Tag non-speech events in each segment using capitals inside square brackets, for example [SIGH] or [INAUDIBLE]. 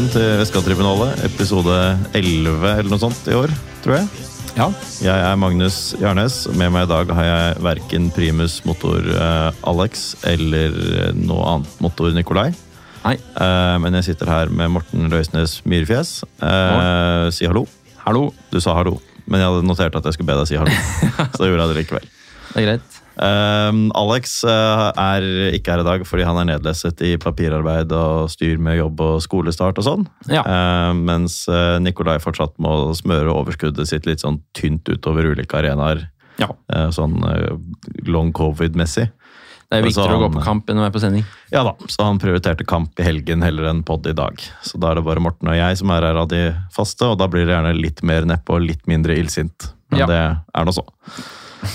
Velkommen til Vestka-tribunalet, episode 11 eller noe sånt i år, tror jeg. Ja. Jeg er Magnus Jarnes. Med meg i dag har jeg verken primus motor eh, Alex eller noe annet motor Nikolai. Nei. Eh, men jeg sitter her med Morten Røisnes Myrfjes. Eh, si hallo. Hallo. Du sa hallo, men jeg hadde notert at jeg skulle be deg si hallo. [LAUGHS] Så gjorde jeg det likevel. Det er greit. Um, Alex uh, er ikke her i dag fordi han er nedlesset i papirarbeid og styr med jobb og skolestart og sånn. Ja. Uh, mens uh, Nikolai fortsatt må smøre overskuddet sitt litt sånn tynt utover ulike arenaer. Ja. Uh, sånn long covid-messig. Det er viktigere han, å gå på kamp enn å være på sending. Ja da, så han prioriterte kamp i helgen heller enn pod i dag. Så da er det bare Morten og jeg som er her av de faste, og da blir det gjerne litt mer nedpå og litt mindre illsint. Men Ja. det er nå så.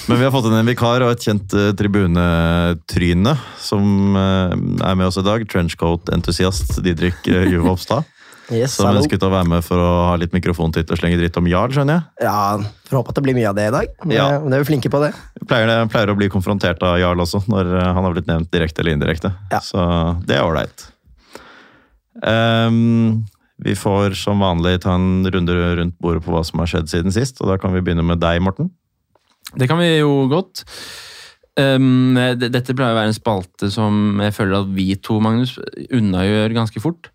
Men vi har fått inn en vikar og et kjent uh, tribunetryne som uh, er med oss i dag. Trenchcoat-entusiast Didrik uh, Juve Oppstad. [LAUGHS] Yes, Som ønsket å være med for å ha litt mikrofontitt og slenge dritt om Jarl, skjønner jeg. Ja, Får håpe at det blir mye av det i dag. men Ja. det er jo flinke på, det. Pleier, det, pleier å bli konfrontert av Jarl også, når han har blitt nevnt direkte eller indirekte. Ja. Så det er ålreit. Um, vi får som vanlig ta en runde rundt bordet på hva som har skjedd siden sist. og Da kan vi begynne med deg, Morten. Det kan vi jo godt. Um, dette pleier å være en spalte som jeg føler at vi to, Magnus, unnagjør ganske fort.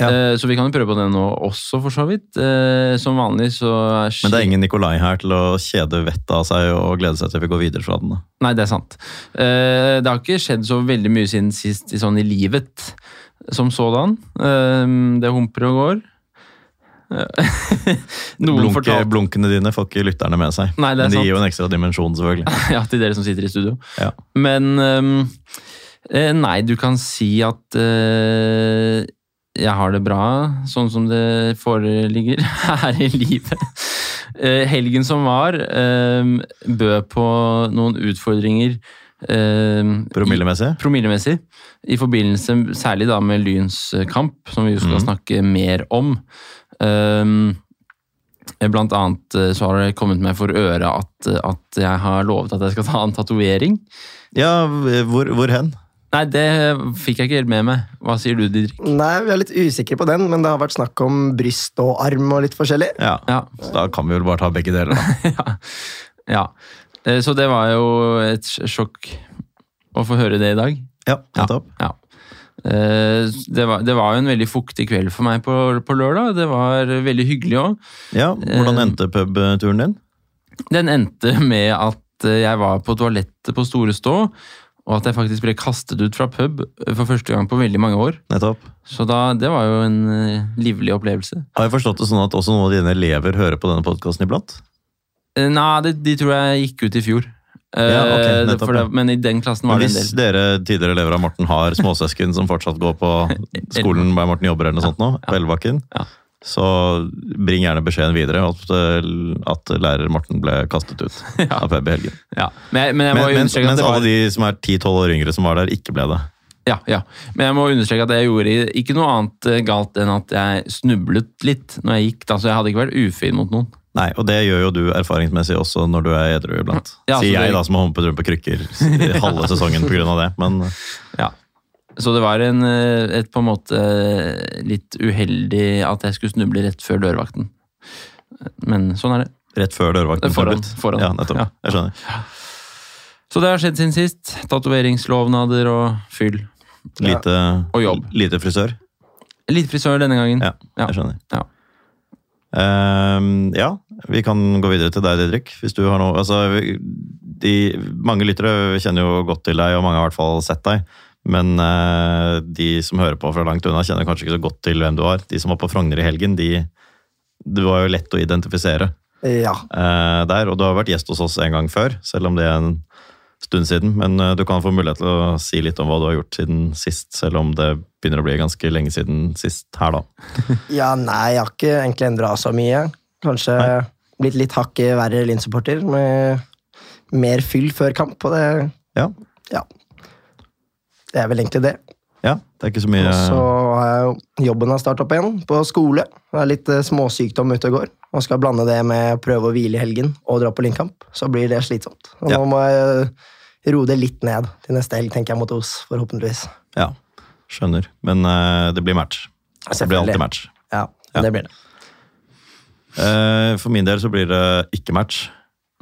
Ja. Uh, så vi kan jo prøve på det nå også, for så vidt. Uh, som vanlig så er Men det er ingen Nikolai her til å kjede vettet av seg og glede seg til vi går videre fra den. da. Nei, det er sant. Uh, det har ikke skjedd så veldig mye siden sist i sånn i livet som sådan. Um, det humper og går. [LAUGHS] Blunke, fortalt... Blunkene dine får ikke lytterne med seg. Nei, Men de sant. gir jo en ekstra dimensjon, selvfølgelig. [LAUGHS] Ja, til dere som sitter i studio. Ja. Men ehm, eh, nei, du kan si at uh, jeg har det bra, sånn som det foreligger [LAUGHS] her i livet. Eh, helgen som var, uh, bød på noen utfordringer Uh, Promillemessig. i- promillemessig. I forbindelse særlig da med Lyns kamp, som vi skal mm. snakke mer om. Ehm, Blant annet eh, så har det kommet meg for øre at, at jeg har lovet at jeg skal ta en tatovering. Ja, hvor, hvor hen? Nei, det fikk jeg ikke helt med meg. Hva sier du, Didrik? Nei, Vi er litt usikre på den, men det har vært snakk om bryst og arm og litt forskjellig. Ja. Ja. Så da kan vi vel bare ta begge deler, da. [LAUGHS] ja. ja. Eh, Så det var jo et sjokk å få høre det i dag. Ja, nettopp. Ja. Eh, Det var, det var jo en veldig fuktig kveld for meg på, på lørdag. Det var veldig hyggelig òg. Ja, Hvordan Eh, endte pubturen din? Den endte med at eh, jeg var på toalettet på Store Stå, og at jeg faktisk ble kastet ut fra pub for første gang på veldig mange år. Nettopp. Så da, det var jo en livlig opplevelse. Har jeg forstått det sånn at også noen av dine elever hører på denne podkasten iblant? Nei, de, de tror jeg gikk ut i fjor. Eh, Ja, okay, det- nettopp, det, men i den klassen var det en hvis del. dere tidligere elever av Morten har småsøsken som fortsatt går på [LAUGHS] skolen der Morten jobber, eller noe sånt nå, på Ja. Elvebakken, Ja. så bring gjerne beskjeden videre at, eh, at lærer Morten ble kastet ut [LAUGHS] Ja. av pub i helgen. Ja. Men, jeg- men jeg Men, mens at mens var alle de som er 10-12 år yngre som var der, ikke ble det. Ja, ja. Men jeg må understreke at jeg gjorde ikke noe annet eh, galt enn at jeg snublet litt når jeg gikk. da, Så jeg hadde ikke vært ufin mot noen. Nei, og det gjør jo du erfaringsmessig også når du er edru iblant. Ja, Sier jeg, det- da som har humpet rundt på krykker i [LAUGHS] halve sesongen pga. det. Men Ja. Så det var en, eh, et på en måte eh, litt uheldig at jeg skulle snuble rett før dørvakten. Men sånn er det. rett før dørvakten Foran, foran. Ja, nettopp. Ja. Jeg skjønner. Så det har skjedd siden sist. Tatoveringslovnader og fyll. Lite, Og jobb. lite frisør. Lite frisør denne gangen. Ja, Ja. jeg skjønner. Ja. Um, ja, vi kan gå videre til deg, Didrik. Hvis du har noe altså, de, Mange lyttere kjenner jo godt til deg, og mange har i hvert fall sett deg. Men eh, de som hører på fra langt unna, kjenner kanskje ikke så godt til hvem du er. De som var på Frogner i helgen, de Du var jo lett å identifisere Ja. eh, der. Og du har vært gjest hos oss en gang før, selv om det er en stund siden. Men eh, du kan få mulighet til å si litt om hva du har gjort siden sist, selv om det begynner å bli ganske lenge siden sist her, da. [LAUGHS] ja, nei, jeg har ikke egentlig endra så mye. Kanskje Nei. blitt litt hakket verre Lyn-supporter, med mer fyll før kamp, og det Ja. Ja. Det er vel egentlig det. Ja, det er ikke så mye Og så har jeg jo jobben har starta opp igjen, på skole. Det er litt eh, småsykdom ute og går. Og skal blande det med prøve å hvile i helgen og dra på Lynkamp. Så blir det slitsomt. Og Ja. nå må jeg roe det litt ned til neste helg, tenker jeg, mot Os, forhåpentligvis. Ja, skjønner. Men uh, det blir match. Det blir alltid match. Ja, Ja. det blir det. Eh, for min del så blir det ikke match.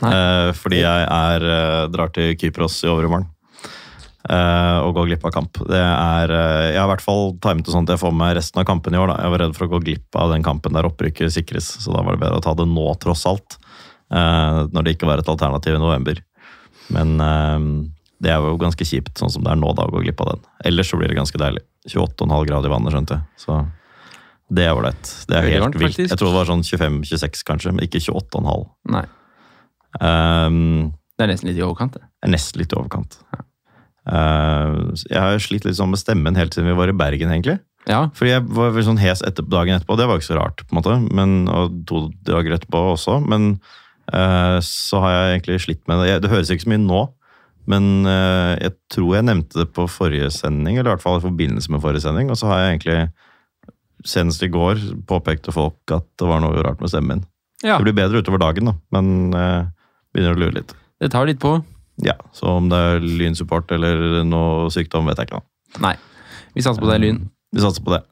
Nei. Eh, fordi jeg er, eh, drar til Kypros i overmorgen. Og går glipp av kamp. Det er, jeg har i hvert fall timet det sånn at jeg får med resten av kampen i år. Da. Jeg var redd for å gå glipp av den kampen der opprykket sikres, så da var det bedre å ta det nå, tross alt. når det ikke var et alternativ i november. Men det er jo ganske kjipt, sånn som det er nå, da, å gå glipp av den. Ellers så blir det ganske deilig. 28,5 grader i vannet, skjønte jeg. Så det er ålreit. Det er helt vilt. Jeg tror det var sånn 25-26, kanskje, men ikke 28,5. Nei. Um, Det er nesten litt i overkant, det. er nesten litt i overkant. Uh, jeg har slitt litt sånn med stemmen helt siden vi var i Bergen, egentlig. Ja. Fordi jeg var vel sånn hes etter, dagen etterpå, det var ikke så rart, på en måte. Men, og to dager etterpå også. Men uh, så har jeg egentlig slitt med det. Jeg, det høres ikke så mye nå, men uh, jeg tror jeg nevnte det på forrige sending, eller i hvert fall i forbindelse med forrige sending. Og så har jeg egentlig senest i går påpekte folk at det var noe rart med stemmen min. ja. Det blir bedre utover dagen, da, men eh, begynner å lure litt. Det tar litt på. Ja, så om det er lynsupport eller noe sykdom, vet jeg ikke. Da. Nei. Vi satser på det Lyn. Vi satser på det.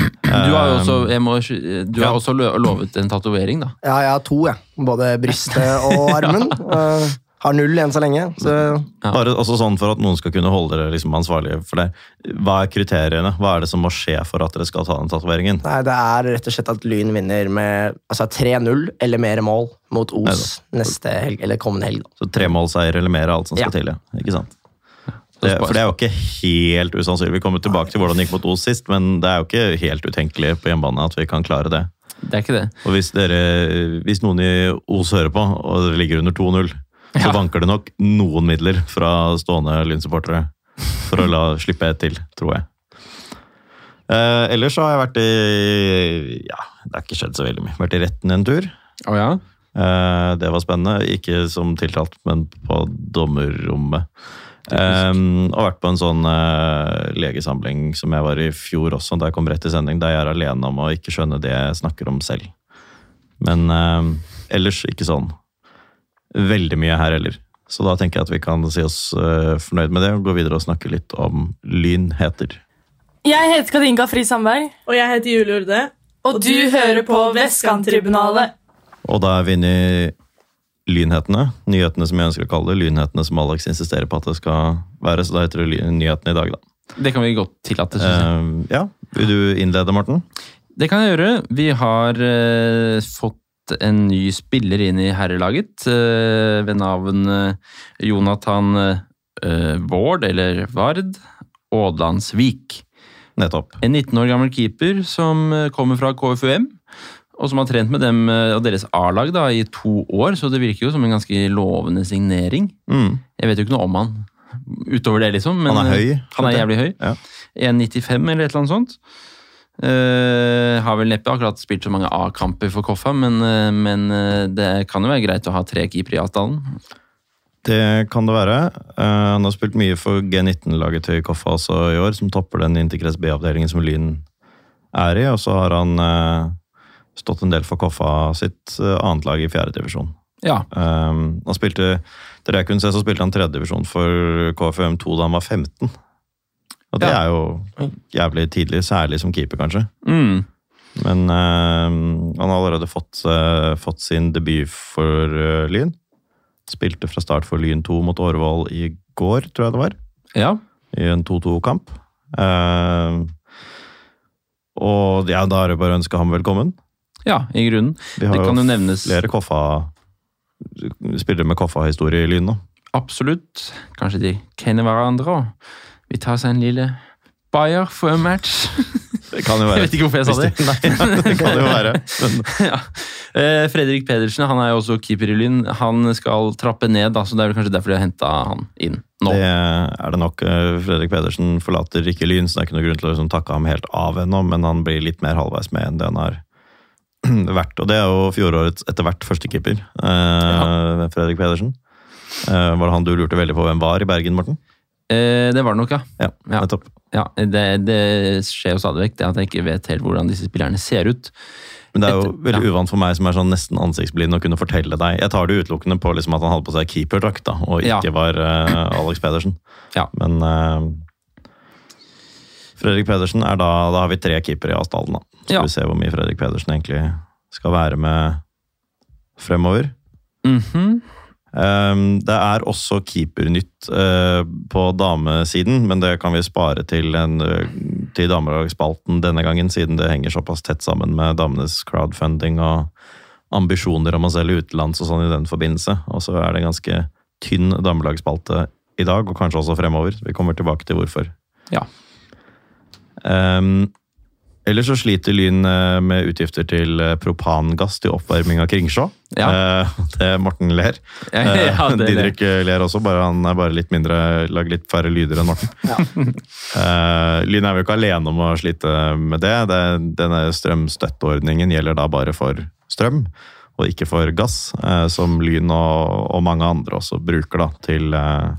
Du har jo også, jeg må, du har også lovet en tatovering, da. Ja, jeg har to, jeg. Både brystet og armen. [LAUGHS] Eh, har null enn så lenge. Så Ja. Bare også sånn for at noen skal kunne holde dere liksom ansvarlige for det. Hva er kriteriene? Hva er det som må skje for at dere skal ta den tatoveringen? nei, det er rett og slett at Lyn vinner med altså 3-0 eller mer mål mot Os neste helg, eller kommende helg. Så tremålseier eller mer av alt som skal Ja. til, ja. Ikke sant? Det, for det er jo ikke helt usannsynlig. Vi kommer tilbake til hvordan det gikk mot Os sist, men det er jo ikke helt utenkelig på hjemmebane at vi kan klare det. Det er ikke det. Og hvis, dere, hvis noen i Os hører på, og dere ligger under 2-0, så Ja. vanker det nok noen midler fra stående Lyn-supportere for å la [LAUGHS] slippe et til, tror jeg. Eh, ellers så har jeg vært i Ja, det har ikke skjedd så veldig mye. Vært i retten en tur. Oh, ja? Eh, det var spennende. Ikke som tiltalt, men på dommerrommet. Eh, og vært på en sånn eh, legesamling som jeg var i fjor også, da jeg kom rett i sending, der jeg er alene om å ikke skjønne det jeg snakker om selv. Men eh, ellers ikke sånn veldig mye her heller. Så da tenker jeg at vi kan si oss uh, fornøyd med det og gå videre og snakke litt om lynheter. Jeg heter Kadinka Fri Sandberg, Og jeg heter Julie Urde. og du hører på Vestkanttribunalet. Og da er vi inne i lynhetene. Nyhetene som jeg ønsker å kalle det. Lynhetene som Alex insisterer på at det skal være. Så da heter det nyhetene i dag, da. Det kan vi godt tillate. Eh, ja, Vil du innlede, Morten? Det kan jeg gjøre. Vi har uh, fått en ny spiller inn i herrelaget eh, ved navn eh, Jonathan eh, Vård, eller Vard, Ådlandsvik. Nettopp. En 19 år gammel keeper som eh, kommer fra KFUM, og som har trent med dem eh, og deres A-lag i to år, så det virker jo som en ganske lovende signering. Mm. Jeg vet jo ikke noe om han utover det, liksom. Men Han er høy, eh, Han er jævlig høy. Ja. 1,95 eller et eller annet sånt. Eh, har vel neppe akkurat spilt så mange A-kamper for Koffa, men, uh, men uh, det kan jo være greit å ha tre keepere i avtalen. Det kan det være. Han har spilt mye for G19-laget til Koffa også i år, som topper den Interkrets B-avdelingen som Lyn er i. Og så har han stått en del for Koffa sitt annet lag i fjerdedivisjon. Ja. Han spilte, til det jeg kunne se, så spilte han tredjedivisjon for KFUM2 da han var 15. Og det Ja. er jo jævlig tidlig, særlig som keeper, kanskje. Mm. Men eh, han har allerede fått, eh, fått sin debut for eh, Lyn. Spilte fra start for Lyn 2 mot Årvoll i går, tror jeg det var. ja. I en 2-2-kamp. Uh, og ja, da er det bare å ønske ham velkommen. Ja, i grunnen. Vi har Det kan jo nevnes flere Koffa spillere med Koffa-historie i Lyn nå. absolutt. Kanskje de kjenner hverandre. og Vi tar seg en lille bayer for match. [LAUGHS] Det kan jo være. Jeg vet ikke hvorfor jeg sa det. [LAUGHS] Nei, det kan jo være. [LAUGHS] Ja. Eh, Fredrik Pedersen han er jo også keeper i Lyn. Han skal trappe ned, da, så det er vel kanskje derfor de har henta han inn nå. det er det nok. Eh, Fredrik Pedersen forlater ikke Lyn, så det er ikke noe grunn til å liksom, takke ham helt av ennå, men han blir litt mer halvveis med enn det han har [CLEARS THROAT] vært. Og det er jo fjorårets etter hvert førstekeeper, eh, Fredrik Pedersen. Eh, var det han du lurte veldig på hvem var i Bergen, Morten? Eh, det var det nok, ja. Ja, Ja. nettopp. ja det, det skjer jo stadig vekk, det at jeg ikke vet helt hvordan disse spillerne ser ut. Men det er jo veldig ja. uvant for meg som er sånn nesten ansiktsblind å kunne fortelle deg. Jeg tar det utelukkende på liksom at han hadde på seg keeperdrakt, da, og Ja. ikke var uh, Alex Pedersen. Ja. Men uh, Fredrik Pedersen er da Da har vi tre keepere i avstallen, da. Skal Ja. vi se hvor mye Fredrik Pedersen egentlig skal være med fremover. Mhm. Um, det er også keepernytt uh, på damesiden, men det kan vi spare til, en, uh, til damelagsspalten denne gangen, siden det henger såpass tett sammen med damenes crowdfunding og ambisjoner om å selge utenlands og sånn i den forbindelse. Og så er det ganske tynn damelagsspalte i dag, og kanskje også fremover. Vi kommer tilbake til hvorfor. Ja. Um, ellers så sliter Lyn eh, med utgifter til eh, propangass til oppvarming av Kringsjå. Ja. [LAUGHS] Det er Morten ler. [LAUGHS] Ja, Eh, ja. Didrik eh, ler også, bare han er bare litt mindre, lager litt færre lyder enn Morten. Ja. [LAUGHS] Lyn er jo ikke alene om å slite med det. det. Denne strømstøtteordningen gjelder da bare for strøm, og ikke for gass, eh, som Lyn og, og mange andre også bruker da, til eh,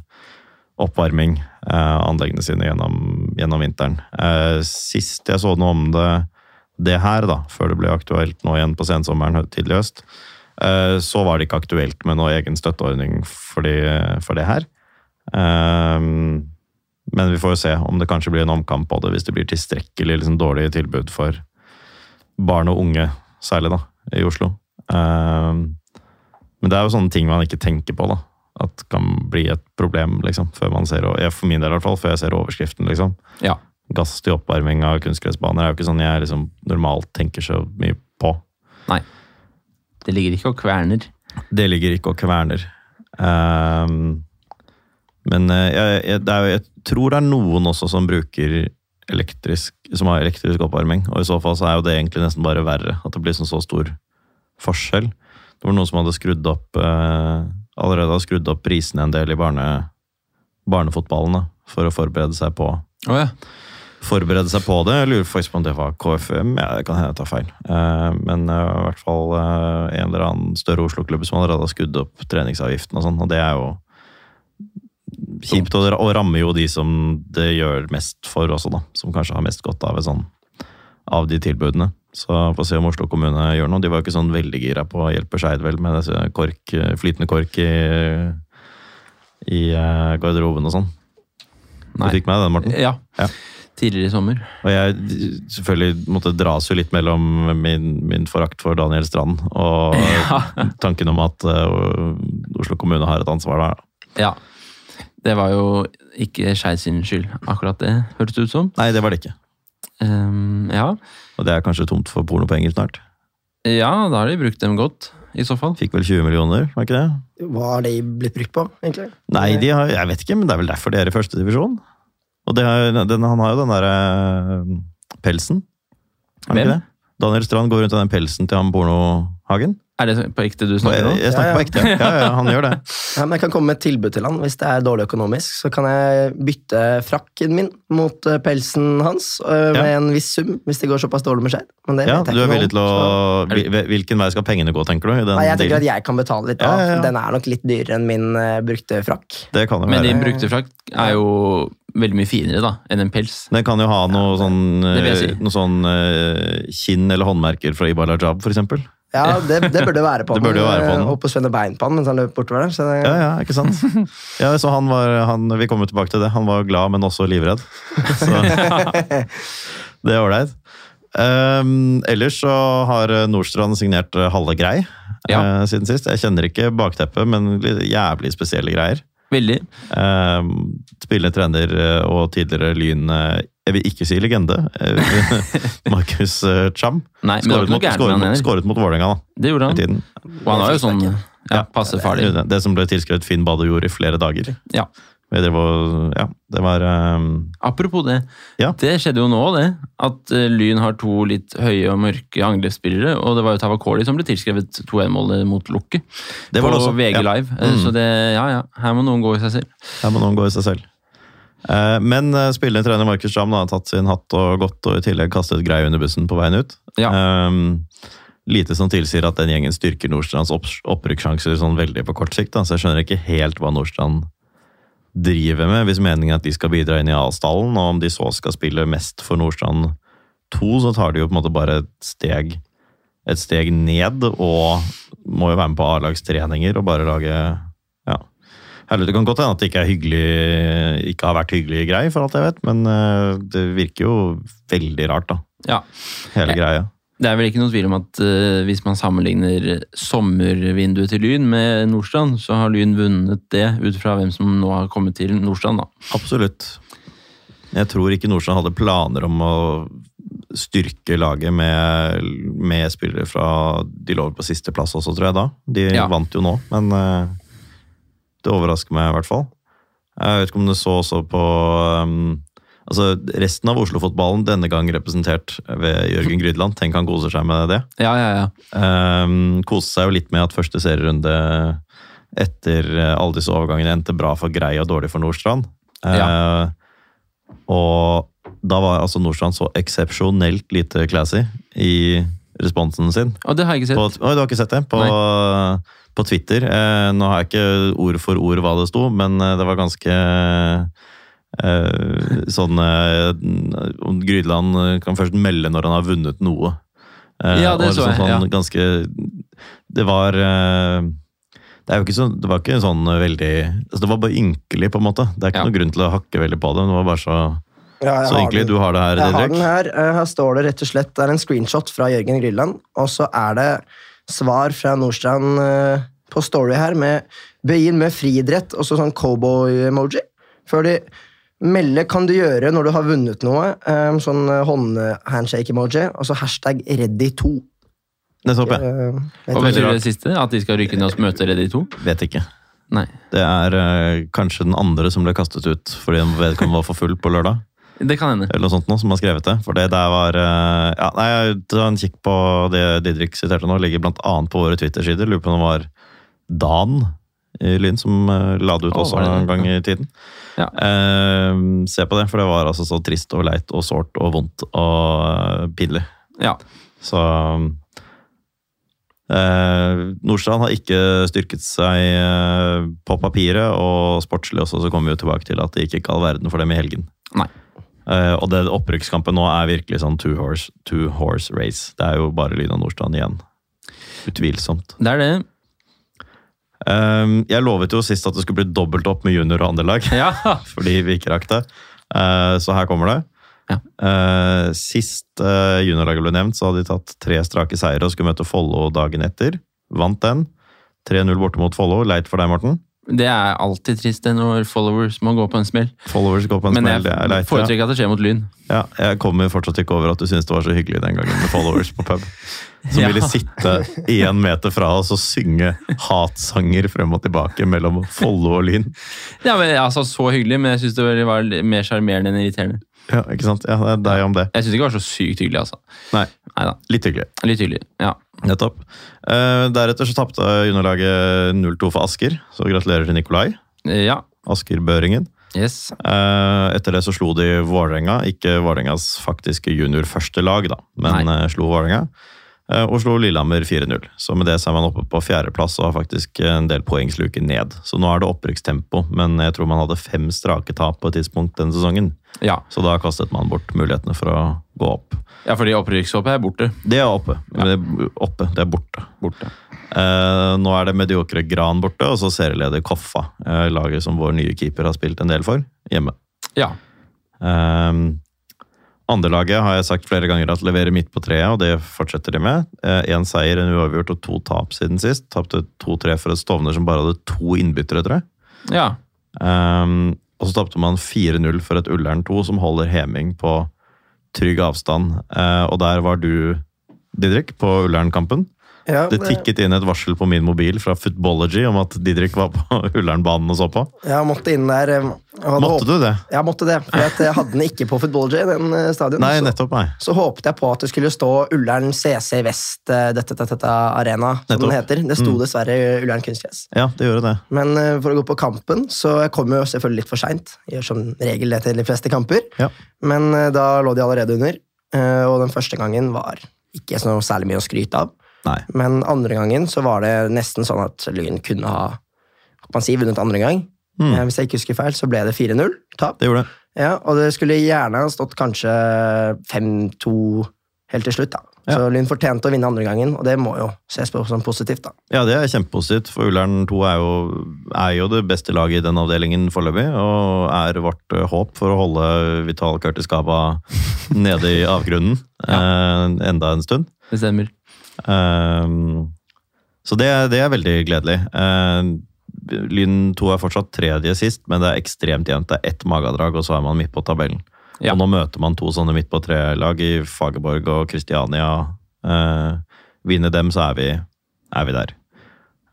oppvarming av anleggene sine gjennom, gjennom vinteren. Eh, sist jeg så noe om det, det her, da, før det ble aktuelt nå igjen på sensommeren tidlig høst, eh, så var det ikke aktuelt med noe egen støtteordning for, de, for det her. Eh, men vi får jo se om det kanskje blir en omkamp på det hvis det blir tilstrekkelig liksom, dårlig tilbud for barn og unge, særlig da, i Oslo. Eh, men det er jo sånne ting man ikke tenker på, da. At kan bli et problem, liksom. Før man ser, for min del i hvert fall, før jeg ser overskriften, liksom. Ja. Gass til oppvarming av kunstgressbaner er jo ikke sånn jeg liksom normalt tenker så mye på. Nei. Det ligger ikke og kverner. Det ligger ikke og kverner. Um, men eh, jeg, jeg, det er, jeg tror det er noen også som bruker elektrisk, som har elektrisk oppvarming. Og i så fall så er jo det egentlig nesten bare verre. At det blir sånn så stor forskjell. Det var noen som hadde skrudd opp eh, allerede har skrudd opp prisene en del i barne, barnefotballen da, for å forberede seg på oh, ja. forberede seg på det. Jeg lurer faktisk på om det var KFM. Ja, det kan hende jeg tar feil. Eh, Men eh, i hvert fall eh, en eller annen større Oslo-klubb som allerede har skudd opp treningsavgiften og sånn, og det er jo kjipt, og rammer jo de som det gjør mest for også, da. Som kanskje har mest godt av et sånn av de tilbudene. Så får se om Oslo kommune gjør noe. De var jo ikke sånn veldig gira på å hjelpe Skeidvel med disse kork, flytende kork i, i eh, garderoben og sånn. Du fikk med den, Morten? Ja. Ja. Tidligere i sommer. Og jeg selvfølgelig måtte dras jo litt mellom min, min forakt for Daniel Strand og [LAUGHS] Ja. tanken om at uh, Oslo kommune har et ansvar der. Ja. Det var jo ikke Skeid sin skyld, akkurat det, hørtes det ut som. Nei, det var det ikke. Ehm, ja. Og det er kanskje tomt for pornopenger snart. ja, da har de brukt dem godt, i så fall. Fikk vel 20 millioner, var ikke det? Hva har de blitt brukt på, egentlig? Nei, de har, jeg vet ikke, men det er vel derfor de er i første divisjon. Og det har, den, han har jo den derre uh, pelsen. Har han ikke det? Daniel Strand går rundt i den pelsen til han pornohagen. Er det på ekte du snakker nå? jeg snakker Ja, ja. på ekte. Ja, ja, han gjør det. [LAUGHS] Ja, men Jeg kan komme med et tilbud til han hvis det er dårlig økonomisk. Så kan jeg bytte frakken min mot eh, pelsen hans eh, med Ja. en viss sum, hvis det går såpass dårlig med Skeid. Men det Ja, vet jeg du er villig til å så- Hvilken vei skal pengene gå, tenker du? i den Nei, jeg tenker at jeg kan betale litt Ja, av. ja, ja. Den er nok litt dyrere enn min eh, brukte frakk. Det kan jo Men din brukte frakk er jo veldig mye finere da, enn en pels. Den kan jo ha noe sånn, det si. noe sånn kinn eller håndmerker fra Ibar Lajab, for eksempel. Ja, det, det burde være på [LAUGHS] Det burde jo være på den. eh, Og på Svenne bein på han mens han løp bortover der. Så det, Ja, ja, ikke sant? Ja, så han var, han, vi kommer tilbake til det. Han var glad, men også livredd. Så [LAUGHS] det er ålreit. Um, ellers så har Nordstrand signert eh, halve grei Ja. uh, siden sist. Jeg kjenner ikke bakteppet, men jævlig spesielle greier. Veldig. Um, spillende trener eh, og tidligere Lyn eh, Jeg vil ikke si legende. [LAUGHS] Markus eh, Cham. Skåret mot, skåret mot, Vålerenga, da. Det gjorde han. tiden. Og han var jo sånn ja, passe farlig. Det som ble tilskrevet Finn Balle gjorde i flere dager. Ja. Det var, ja, det var um, Apropos det. Ja. Det skjedde jo nå, det. At eh, Lyn har to litt høye og mørke angrepsspillere. Og det var jo Tavakoli som ble tilskrevet 2-1-målet mot Lukke Det på var det også. VG Ja. Live. Eh, Mm. Så det, ja ja, her må noen gå i seg selv. Her må noen gå i seg selv. Eh, Men eh, spillende trener Markus Schramm har tatt sin hatt og gått, og i tillegg kastet grei under bussen på veien ut. Ja. Um, lite som tilsier at den gjengen styrker Nordstrands opp opprykkssjanser sånn veldig på kort sikt. Da. Så jeg skjønner ikke helt hva Nordstrand driver med, hvis meningen er at de skal bidra inn i A-stallen. Og om de så skal spille mest for Nordstrand 2, så tar de jo på en måte bare et steg, et steg ned, og må jo være med på A-lagstreninger og bare lage Herlig, Det kan godt hende at det ikke, hyggelig, ikke har vært hyggelig grei, for alt jeg vet, men eh, det virker jo veldig rart, da. Ja. Hele greia. Det er vel ikke noe tvil om at uh, hvis man sammenligner sommervinduet til Lyn med Nordstrand, så har Lyn vunnet det ut fra hvem som nå har kommet til Nordstrand. da. Absolutt. Jeg tror ikke Nordstrand hadde planer om å styrke laget med, med spillere fra De lå på sisteplass også, tror jeg da. De Ja. vant jo nå, men eh, det overrasker meg i hvert fall. Jeg vet ikke om du så også på um, Altså, Resten av Oslo-fotballen denne gang representert ved Jørgen Grydland. Tenk han koser seg med det. Ja, ja, ja. Um, koste seg jo litt med at første serierunde etter eh, alle disse overgangene endte bra for Grei og dårlig for Nordstrand. Eh, og da var altså Nordstrand så eksepsjonelt lite classy i responsen sin. Og det har jeg ikke På, sett. oi, du har ikke sett det? På, på Twitter. Eh, nå har jeg ikke ord for ord hva det sto, men eh, det var ganske eh, sånn eh, Grydland kan først melde når han har vunnet noe. Eh, Ja, det og så jeg, sånn, ja. Ganske Det var eh, det, er jo ikke så, det var ikke sånn veldig altså Det var bare ynkelig, på en måte. Det er ikke Ja. noen grunn til å hakke veldig på det. Det var bare så, Ja, så den. Du har det her, Jeg har den her. Eh, Her står det rett og slett Det er en screenshot fra Jørgen Grylland, og så er det svar fra Nordstrand eh, på Story her med begynn med friidrett og så sånn cowboy-emoji. Før de melder kan du gjøre når du har vunnet noe. eh, Sånn håndhandshake-emoji, og så hashtag ready2. Nettopp, ja. Du- betyr det siste? At de skal rykke ned og møte Reddy 2? Vet ikke. Nei. Det er kanskje den andre som ble kastet ut fordi vedkommende var for full på lørdag. Det kan hende. eller noe sånt nå, som har skrevet det. For det der var eh, ja, nei, Ta en kikk på det Didrik siterte nå. Ligger blant annet på våre Twitter-sider. Lurer på om det var Dan i Lyn som eh, la det ut Å, også det en gang i tiden. Ja. Eh, se på det, for det var altså så trist og leit og sårt og vondt og eh, pinlig. Ja. Så eh, Nordstrand har ikke styrket seg på papiret, og sportslig også, så kommer vi jo tilbake til at det gikk ikke all verden for dem i helgen. Nei. Eh, og det opprykkskampen nå er virkelig sånn two horse, two horse race. Det er jo bare Lyna Nordstrand igjen. Utvilsomt. Det er det. Um, jeg lovet jo sist at det skulle bli dobbelt opp med junior og andrelag, Ja. [LAUGHS] fordi vi ikke rakk det. Uh, så her kommer det. Ja. Uh, sist juniorlaget ble nevnt, så hadde de tatt tre strake seire og skulle møte Follo dagen etter. Vant den. 3-0 borte mot Follo. Leit for deg, Morten. Det er alltid trist når followers må gå på en smell. Followers går på en Men smell. Det er leit. Foretrekker at det skjer mot Lyn. Ja, jeg kommer fortsatt ikke over at du syntes det var så hyggelig den gangen med followers på pub. Som Ja. ville sitte én meter fra oss og synge hatsanger frem og tilbake mellom Follo og Lyn. Ja, men altså Så hyggelig, men jeg syns det var mer sjarmerende enn irriterende. Ja, ikke sant? Ja, det er deg om det. Jeg syns ikke det var så sykt hyggelig, altså. Nei, Neida. litt hyggelig. Litt hyggelig. Ja. Nettopp. Uh, deretter så tapte juniorlaget 0-2 for Asker, så gratulerer til Nikolai. Eh, Ja. Asker Børingen. Yes. Uh, etter det så slo de Vålerenga, ikke Vålerengas faktiske junior første lag, da, men eh, slo Vålerenga. Eh, og slo Lillehammer 4-0. Så med det så er man oppe på fjerdeplass og har faktisk en del poengsluker ned. Så nå er det opprykkstempo, men jeg tror man hadde fem strake tap på et tidspunkt denne sesongen. Ja. Så da kastet man bort mulighetene for å gå opp. ja, fordi opprykkshåpet er borte. Det er oppe, Ja. det er oppe, det er borte. Borte. Eh, nå er det mediokre Gran borte, og så serieleder Koffa. Eh, laget som vår nye keeper har spilt en del for, hjemme. Ja. Um, Andrelaget har jeg sagt flere ganger at leverer midt på treet, og det fortsetter de med. Én seier, en uavgjort og to tap siden sist. Tapte 2-3 for et Stovner som bare hadde to innbyttere, tror jeg. Ja. Um, og så tapte man 4-0 for et Ullern 2 som holder Heming på trygg avstand. Uh, og der var du, Didrik, på Ullern-kampen. Ja, Det tikket inn et varsel på min mobil fra Footballogy om at Didrik var på [LAUGHS] Ullernbanen og så på. Jeg måtte inn der. eh, Måtte du det? Jeg måtte det, for jeg hadde den ikke på Footballogy. Den eh, stadion. Nei, nettopp, nei. så håpet jeg på at det skulle stå Ullern CC Vest eh, dette, dette, dette, Arena, som Nettopp. den heter. Det sto Mm. dessverre Ullern kunstgress. Ja, det gjorde det. Men for å gå på kampen, så jeg kom jo selvfølgelig litt for seint. Gjør som regel det til de fleste kamper. Ja. Men da lå de allerede under, og den første gangen var ikke så særlig mye å skryte av. Nei. Men andre gangen så var det nesten sånn at Lyn kunne ha man si, vunnet andre gang. Mm. Eh, Hvis jeg ikke husker feil, så ble det 4-0 tap. Det gjorde det. Ja, og det skulle gjerne ha stått kanskje 5-2 helt til slutt, da. Ja. Så Lyn fortjente å vinne andre gangen, og det må jo ses på som positivt. da. Ja, det er kjempepositivt, for Ullern 2 er jo, er jo det beste laget i den avdelingen foreløpig, og er vårt eh, håp for å holde Vital Curtis Gaba nede i avgrunnen [LAUGHS] eh, enda en stund. Det stemmer. Ehm, så det, det er veldig gledelig. Ehm, Lyn 2 er fortsatt tredje sist, men det er ekstremt jevnt. Det er ett magedrag, og så er man midt på tabellen. Ja. Og nå møter man to sånne midt på tre-lag i Fagerborg og Kristiania. Uh, vinner dem, så er vi, er vi der.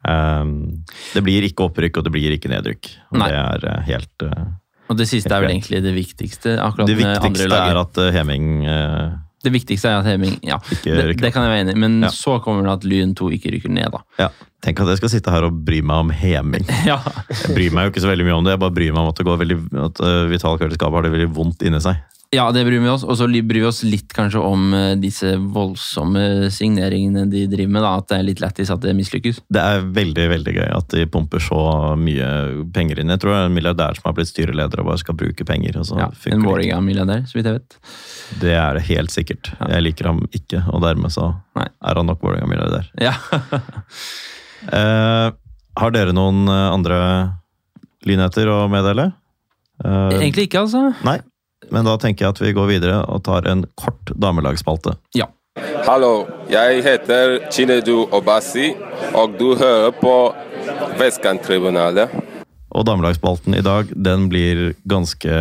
Ehm, det blir ikke opprykk, og det blir ikke nedrykk. Og Nei. det er eh, helt eh, Og det siste er vel egentlig det viktigste. akkurat Det viktigste er at eh, Heming eh, Det viktigste er at Heming Ja, det, det kan jeg være enig i, men Ja. så kommer det at Lyn 2 ikke rykker ned, da. Ja, tenk at jeg skal sitte her og bry meg om Heming. [LAUGHS] Ja, Jeg bryr meg jo ikke så veldig mye om det, jeg bare bryr meg om at, det går veldig, at uh, Vital Kveldskap har det veldig vondt inni seg. Ja det bryr vi oss. Og så bryr vi oss litt kanskje om eh, disse voldsomme signeringene de driver med. da, At det er litt lættis at det mislykkes. Det er veldig veldig gøy at de pumper så mye penger inn. Jeg tror det er en milliardær som har blitt styreleder og bare skal bruke penger. Ja, en. Vålerenga-milliardær, så vidt jeg vet. Det er det helt sikkert. Jeg liker ham ikke, og dermed så Nei. er han nok Vålerenga-milliardær. Ja. [LAUGHS] Eh, har dere noen eh, andre lynheter å meddele? Uh, Egentlig ikke, altså. Nei, men da tenker jeg at vi går videre og tar en kort damelagsspalte. Ja. Hallo, jeg heter Chinedu Obasi, og du hører på Vestkanttribunalet. Og damelagsspalten i dag den blir ganske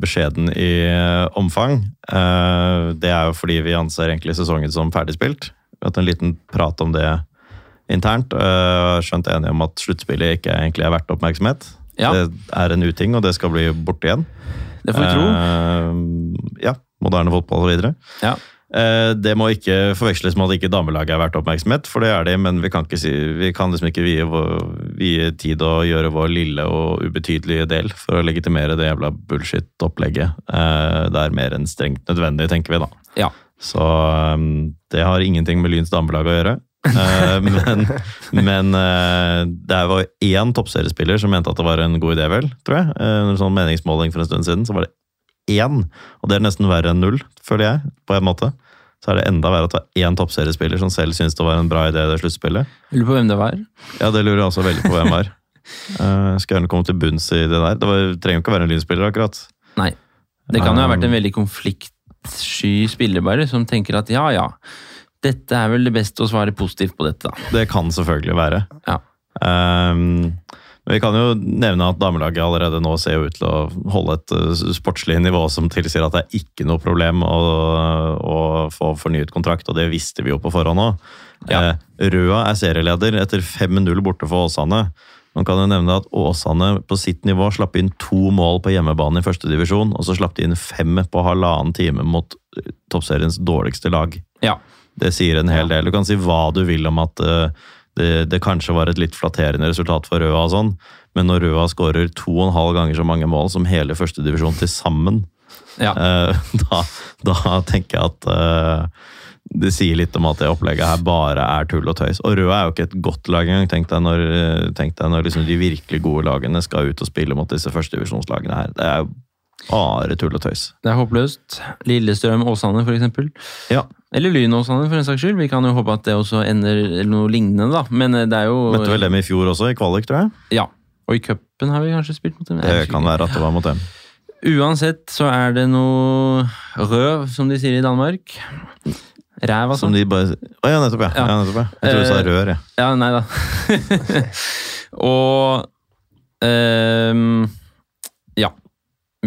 beskjeden i eh, omfang. Eh, Det er jo fordi vi anser egentlig sesongen som ferdigspilt. Vi har hatt en liten prat om det internt. eh, Skjønt enige om at sluttspillet ikke egentlig er verdt oppmerksomhet. Ja. Det er en uting, og det skal bli borte igjen. Det får vi tro. Uh, Ja, moderne fotball og videre. Ja. Uh, Det må ikke forveksles med at ikke damelaget er verdt oppmerksomhet, for det er de, men vi kan, ikke si, vi kan liksom ikke vie, vie tid og gjøre vår lille og ubetydelige del for å legitimere det jævla bullshit-opplegget. Uh, Det er mer enn strengt nødvendig, tenker vi da. Ja. Så um, det har ingenting med Lyns damelag å gjøre. Eh, men men eh, det var én toppseriespiller som mente at det var en god idé, vel, tror jeg. Eh, En sånn meningsmåling for en stund siden, så var det én. Og det er nesten verre enn null, føler jeg, på en måte. Så er det enda verre at det var én toppseriespiller som selv syntes det var en bra idé, det sluttspillet. Lurer på hvem det var. Ja, det lurer jeg også veldig på hvem var. [LAUGHS] uh, skal gjerne komme til bunns i det der. Det var, trenger jo ikke å være en lynspiller, akkurat. Nei. Det kan jo ha vært en veldig konfliktsky spiller, bare, som tenker at ja, ja, dette er vel det beste å svare positivt på dette, da. Det kan selvfølgelig være. Ja. Um, men vi kan jo nevne at damelaget allerede nå ser ut til å holde et eh, sportslig nivå som tilsier at det er ikke noe problem å, å få fornyet kontrakt, og det visste vi jo på forhånd òg. Ja. Røa er serieleder etter 5-0 borte for Åsane. Man kan jo nevne at Åsane på sitt nivå slapp inn to mål på hjemmebane i første divisjon, og så slapp de inn fem på halvannen time mot eh, toppseriens dårligste lag. Ja. Det sier en hel del. Du kan si hva du vil om at eh, det, det kanskje var et litt flatterende resultat for Røa, og sånn, men når Røa skårer to og en halv ganger så mange mål som hele førstedivisjon til sammen, Ja. eh, [LAUGHS] da, da tenker jeg at eh, det sier litt om at det opplegget her bare er tull og tøys. Og Røa er jo ikke et godt lag engang. Tenk deg når, tenk deg når liksom de virkelig gode lagene skal ut og spille mot disse førstedivisjonslagene her. Det er jo bare tull og tøys. Det er håpløst. Lillestrøm Åsane, for eksempel. Ja, Eller Lyn Åsane, for en saks skyld. Vi kan jo håpe at det også ender noe lignende, da. Men eh, det er jo Møtte vel dem i fjor også, i kvalik, tror jeg. Ja. Og i cupen har vi kanskje spilt mot dem. Det kan være at det var mot dem. Uansett så er det noe røv, som de sier i Danmark. Ræv, altså. Som de bare Å ja, nettopp, ja. Ja. ja nettopp, ja. Jeg tror du sa Eh, rør, jeg. Ja, nei da. [LAUGHS] og um, Ja.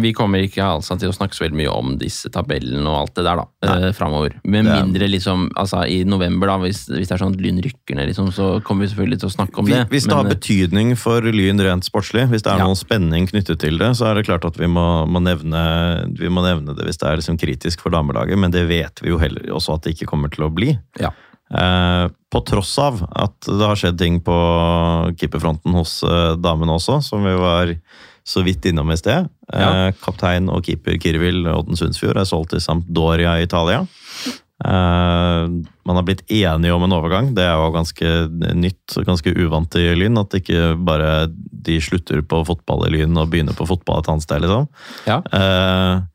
Vi kommer ikke altså til å snakke så veldig mye om disse tabellene og alt det der da, eh, framover. Med Det mindre liksom, altså i november, da, hvis, hvis det er sånn at Lyn rykker ned, liksom, så kommer vi selvfølgelig til å snakke om det. Hvis det men, har eh, betydning for Lyn rent sportslig, hvis det er Ja. noen spenning knyttet til det, så er det klart at vi må, må, nevne, vi må nevne det hvis det er liksom kritisk for damelaget, men det vet vi jo heller også at det ikke kommer til å bli. Ja. Eh, på tross av at det har skjedd ting på keeperfronten hos eh, damene også, som vi var så vidt innom i sted. Ja. Eh, kaptein og keeper Kirvil Odden Sundsfjord er solgt til Sampdoria i Italia. Eh, man har blitt enige om en overgang. Det er jo ganske nytt og ganske uvant i Lyn. At ikke bare de slutter på fotball i Lyn og begynner på fotball et annet sted, liksom. Ja. Eh,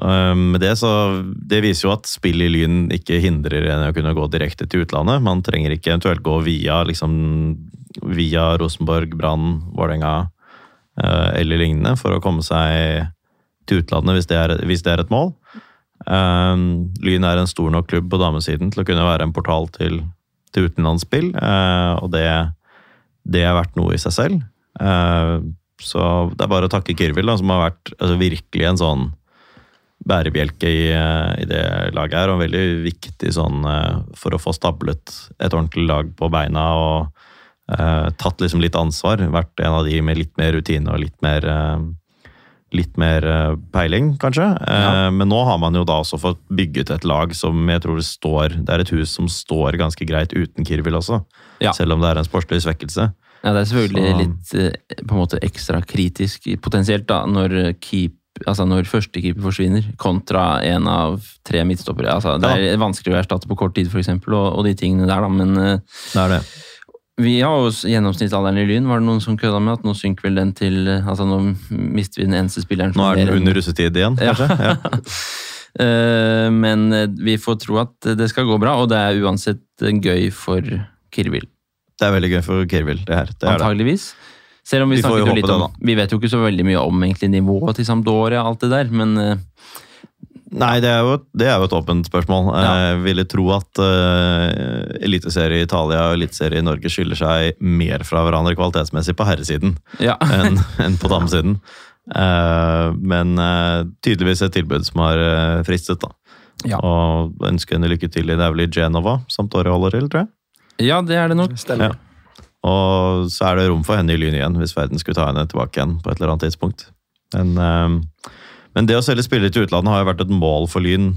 Med det så Det viser jo at spill i Lyn ikke hindrer en å kunne gå direkte til utlandet. Man trenger ikke eventuelt gå via liksom via Rosenborg, Brann, Vålerenga eller lignende for å komme seg til utlandet hvis det er, hvis det er et mål. Um, Lyn er en stor nok klubb på damesiden til å kunne være en portal til, til utenlandsspill, uh, og det, det er verdt noe i seg selv. Uh, så det er bare å takke Kirvil, da, som har vært altså, virkelig en sånn bærebjelke i, eh, i det laget her, og veldig viktig sånn eh, for å få stablet et ordentlig lag på beina og eh, tatt liksom litt ansvar. Vært en av de med litt mer rutine og litt mer eh, Litt mer eh, peiling, kanskje. Ja. Men nå har man jo da også fått bygget et lag som jeg tror det står Det er et hus som står ganske greit uten Kirvil også, Ja. selv om det er en sportslig svekkelse. Ja, det er selvfølgelig Så- litt eh, på en måte ekstra kritisk potensielt da, når keep Altså når førstekeeper forsvinner, kontra en av tre midtstoppere. Altså, det er vanskelig å erstatte på kort tid, for eksempel, og, og de tingene der, da. Men eh, Det er det. Vi har jo gjennomsnittsalderen i Lyn. Var det noen som kødda med at nå synker vel den til Altså nå mister vi den eneste spilleren Nå er den under russetid igjen, kanskje? Ja. [LAUGHS] Eh, Men eh, vi får tro at det skal gå bra, og det er uansett eh, gøy for Kirvil. Det er veldig gøy for Kirvil, det her. Det. Antageligvis. Selv om vi, Vi litt det, om Vi vet jo ikke så veldig mye om egentlig nivået til Sampdoria og alt det der, men Nei, det er jo, det er jo et åpent spørsmål. Ja. Jeg ville tro at uh, eliteserie i Italia og eliteserie i Norge skiller seg mer fra hverandre kvalitetsmessig på herresiden ja. [LAUGHS] enn en på damesiden. Uh, men uh, tydeligvis et tilbud som har uh, fristet, da. Ja. Og ønsker henne lykke til i det er vel i Genova, Sampdoria holder til, tror jeg. ja, det er det nok. Stemmer. Ja. Og så er det rom for henne i Lyn igjen, hvis verden skulle ta henne tilbake igjen på et eller annet tidspunkt. Men, eh, men det å selge spillere til utlandet har jo vært et mål for Lyn,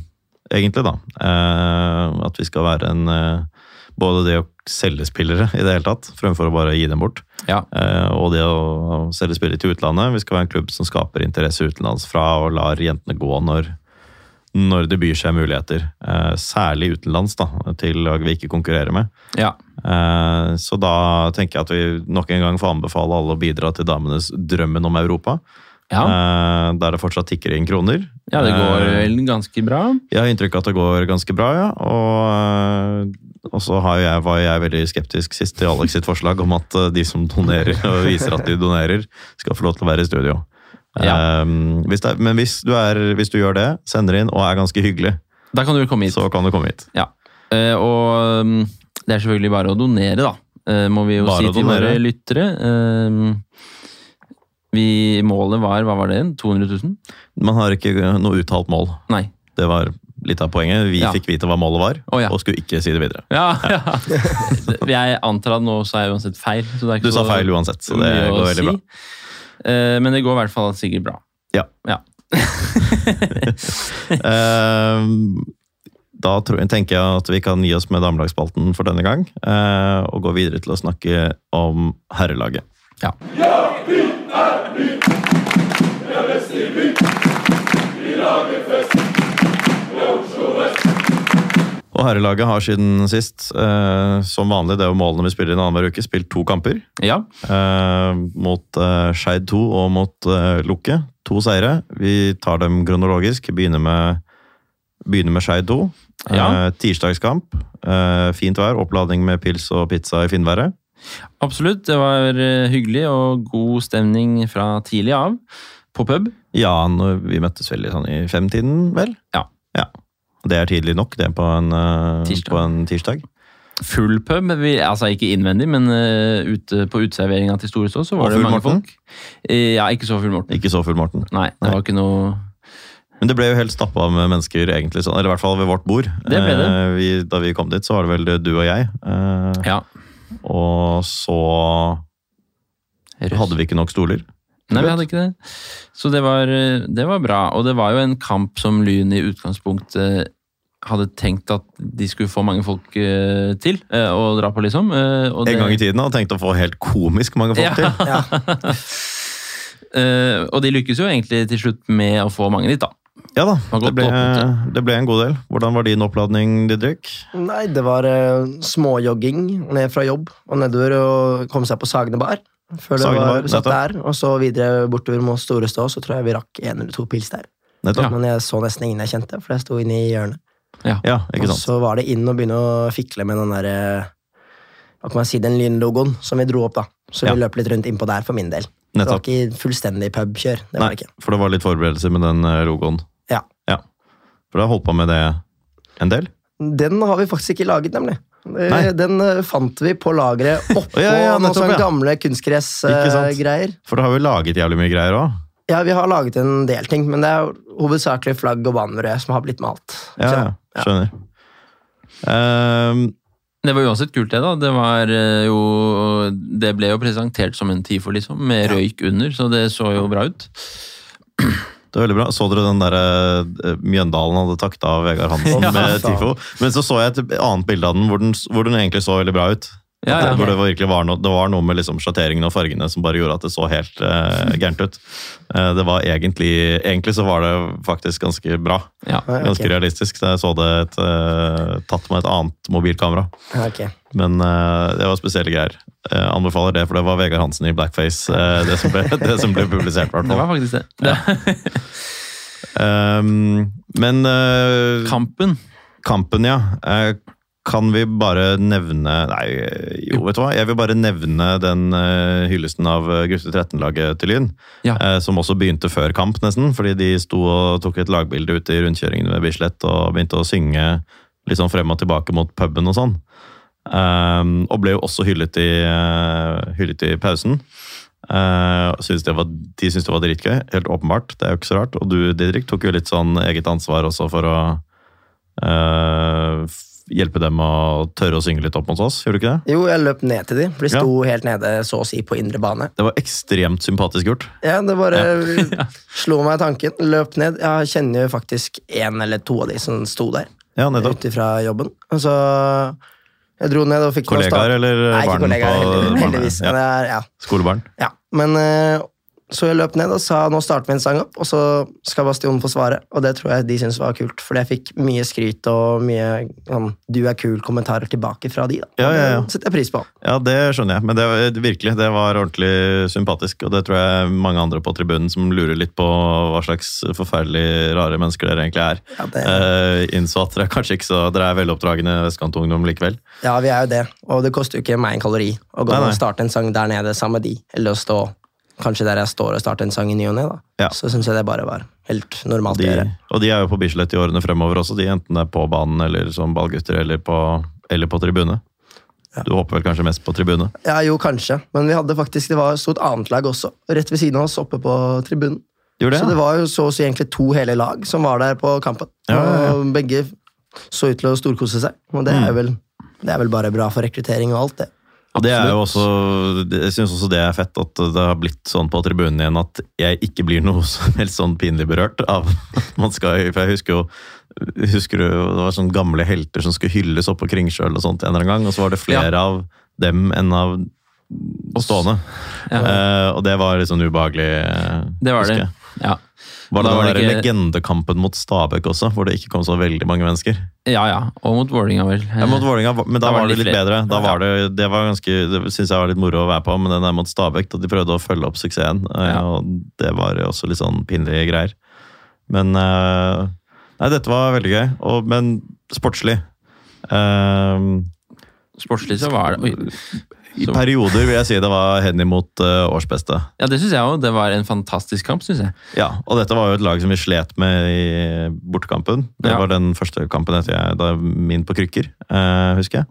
egentlig, da. Eh, at vi skal være en eh, Både det å selge spillere i det hele tatt, fremfor å bare gi dem bort. Ja. Eh, og det å selge spillere til utlandet. Vi skal være en klubb som skaper interesse utenlands fra og lar jentene gå når, når det byr seg muligheter. Eh, særlig utenlands, da, til lag vi ikke konkurrerer med. ja. Eh, Så da tenker jeg at vi nok en gang får anbefale alle å bidra til damenes drømmen om Europa. Ja. Eh, Der det fortsatt tikker inn kroner. ja, det går Eh, vel ganske bra. Jeg har inntrykk av at det går ganske bra, ja. Og, eh, og så har jeg, var jeg veldig skeptisk sist til Alex sitt forslag om at de som donerer og viser at de donerer, skal få lov til å være i studio. Ja. Hvis er- men hvis du, er, hvis du gjør det, sender inn og er ganske hyggelig, Da kan du komme hit. så kan du komme hit. Ja. Og mm, det er selvfølgelig bare å donere, da. Må vi jo Bare si til våre lyttere. Vi, målet var, hva var det? 200 000? Man har ikke noe uttalt mål. Nei. Det var litt av poenget. Vi Ja. fikk vite hva målet var, oh, ja. og skulle ikke si det videre. Ja, ja. [LAUGHS] Jeg antar at nå sa jeg uansett feil. Så det er ikke Du sa feil uansett, så det går veldig si. bra. Eh, men det går i hvert fall sikkert bra. Ja. Ja. [LAUGHS] Eh, da tror jeg, tenker jeg at vi kan gi oss med damelagsspalten for denne gang, eh, og gå videre til å snakke om herrelaget. Ja. Og herrelaget har siden sist, eh, som vanlig, det er jo målene vi spiller inn annenhver uke, spilt to kamper. ja. Eh, mot eh, Skeid 2 og mot eh, Lukke. To seire. Vi tar dem kronologisk. Begynner med, begynner med Skeid 2. Ja. Eh, tirsdagskamp. Eh, fint vær. Oppladning med pils og pizza i finværet. Absolutt. Det var eh, hyggelig og god stemning fra tidlig av på pub. Ja, når vi møttes vel i sånn i femtiden, vel? Ja. ja. Det er tidlig nok, det, på en, eh, Tirsdag. På en tirsdag. Full pub. Vi, altså ikke innvendig, men eh, ute på uteserveringa til Store Stå så var Og det mange Morten? folk. Ja, ikke så full Morten. Ikke så full, Morten. Nei, det Nei. var ikke noe Men det ble jo helt stappa med mennesker, egentlig, sånn, eller i hvert fall ved vårt bord. Det ble det. Vi, da vi kom dit, så var det vel du og jeg. Ja. Og så hadde vi ikke nok stoler. Nei, vi hadde ikke det. Så det var, eh, det var bra. Og det var jo en kamp som Lyn i utgangspunktet hadde tenkt at de skulle få mange folk eh, til eh, å dra på, liksom. Eh, og det- En gang i tiden hadde tenkt å få helt komisk mange folk Ja. til. Ja. [LAUGHS] Eh, og de lykkes jo egentlig til slutt med å få mange dit, da. Ja da, det ble, det ble en god del. Hvordan var din oppladning, Didrik? Nei, det var uh, småjogging ned fra jobb og nedover og komme seg på Sagene bar. Før det var satt der, Og så videre bortover mot Storestå, så tror jeg vi rakk en eller to pils der. Nettopp. Men jeg så nesten ingen jeg kjente, for jeg sto inne i hjørnet. Ja, ikke Og så var det inn og begynne å fikle med den der, Hva kan man si, den lynlogoen som vi dro opp, da. Så Ja. vi løp litt rundt innpå der for min del. Nettopp. Det var ikke fullstendig pubkjør. Det var Nei, det ikke. for det var litt forberedelser med den eh, logoen. For du har holdt på med det en del? Den har vi faktisk ikke laget, nemlig. Eh, Nei. Den eh, fant vi på lageret [LAUGHS] oppå Ja, ja, noen sånne ja. gamle kunstgressgreier. For da har vi laget jævlig mye greier òg. ja, vi har laget en del ting, men det er hovedsakelig flagg og banebrød som har blitt malt. Ja, ja, skjønner. Um, Det var uansett kult, det. da. Det var eh, jo Det ble jo presentert som en TIFO, liksom, med Ja. røyk under, så det så jo bra ut. [CLEARS THROAT] det var veldig bra. Så dere den der eh, Mjøndalen hadde takta av Vegard Hansen [LAUGHS] Ja, med. TIFO? Men så så jeg et annet bilde av den hvor, den hvor den egentlig så veldig bra ut. Ja, ja. Hvor det virkelig var noe, det var noe med liksom sjatteringen og fargene som bare gjorde at det så helt uh, gærent ut. Uh, det var egentlig, egentlig så var det faktisk ganske bra. Ja. Ganske okay. Realistisk. Så jeg så det et, uh, tatt med et annet mobilkamera. Okay. Men det var spesielle greier. Anbefaler det, for det var Vegard Hansen i blackface, det, som ble, [LAUGHS] det som ble publisert. Hvertfall. Det var faktisk det. det. [LAUGHS] Um, men Kampen. kampen, ja. Kan vi bare nevne Nei, jo, vet du hva. Jeg vil bare nevne den uh, hyllesten av eh, gutte 13-laget til Lyn. Ja. Uh, som også begynte før kamp, nesten. Fordi de sto og tok et lagbilde ute i rundkjøringen ved Bislett og begynte å synge litt sånn frem og tilbake mot puben og sånn. Uh, og ble jo også hyllet i, hyllet i pausen. Uh, synes det var, de syntes det var dritgøy, helt åpenbart. Det er jo ikke så rart. Og du, Didrik, tok jo litt sånn eget ansvar også for å f- hjelpe dem å tørre å synge litt opp mot oss, gjorde du ikke det? Jo, jeg løp ned til de, for de sto helt nede så å si på indre bane. Det var ekstremt sympatisk gjort. Ja, det bare [LAUGHS] slo meg tanken. Løp ned. Jeg kjenner jo faktisk en eller to av de som sto der, Ja, ut ifra jobben. Og så jeg dro ned og fikk Kollegaer eller Nei, barn på heldigvis. Ja, er, ja. skolebarn. Ja, men eh, så jeg løp ned og sa nå starter vi en sang opp, og så skal Bastion få svare. Og det tror jeg de syntes var kult, for jeg fikk mye skryt og mye sånn, du er kul-kommentarer tilbake fra de. da. Ja, ja, ja. Det setter jeg pris på. Ja, det skjønner jeg, men det, virkelig, det var ordentlig sympatisk. Og det tror jeg mange andre på tribunen som lurer litt på hva slags forferdelig rare mennesker dere egentlig er, Ja, det, eh, innså at dere er kanskje ikke så Dere er veloppdragne vestkantungdom likevel. ja, vi er jo det. Og det koster jo ikke meg en kalori å gå Nei, nei. og starte en sang der nede sammen med de, eller å stå kanskje der jeg står og starter en sang i ny og ne. da. Ja. Så syns jeg det bare var helt normalt De, å gjøre. og de er jo på Bislett i årene fremover også, de enten det er på banen eller som ballgutter eller på, eller på tribune. Ja. Du håper vel kanskje mest på tribune? Ja, jo, kanskje. Men vi hadde faktisk, det var, sto et annet lag også, rett ved siden av oss, oppe på tribunen. Gjorde Så det var jo så å si egentlig to hele lag som var der på kampen. Ja. Og begge så ut til å storkose seg. Og det er, Mm. vel, det er vel bare bra for rekruttering og alt, det. Og det er jo også, Jeg syns også det er fett at det har blitt sånn på tribunen igjen at jeg ikke blir noe [LAUGHS] som helst sånn pinlig berørt av at [LAUGHS] man skal For jeg husker jo husker du, det var sånne gamle helter som skulle hylles oppe på Kringsjøl og sånt en eller annen gang, og så var det flere av dem enn av stående. Ja. Eh, og det var litt sånn ubehagelig. eh, Det var det. Ja. Var det Da var det ikke- legendekampen mot Stabæk også, hvor det ikke kom så veldig mange mennesker? ja, ja. Og mot Vålinga vel. Ja, mot Vålinga, men da, Da var det litt litt bedre. Da var det, det var ganske, det synes jeg var litt moro å være på, men den der mot Stabæk, da de prøvde å følge opp suksessen, eh, Ja. og det var også litt sånn pinlige greier. Men eh, Nei, dette var veldig gøy, og, men sportslig Um, Sportslig så var det. I Så- perioder vil jeg si det var henimot uh, årsbeste. Ja, det syns jeg òg. Det var en fantastisk kamp, syns jeg. Ja, og dette var jo et lag som vi slet med i bortekampen. Det Ja. var den første kampen etter jeg, da min på krykker, uh, husker jeg.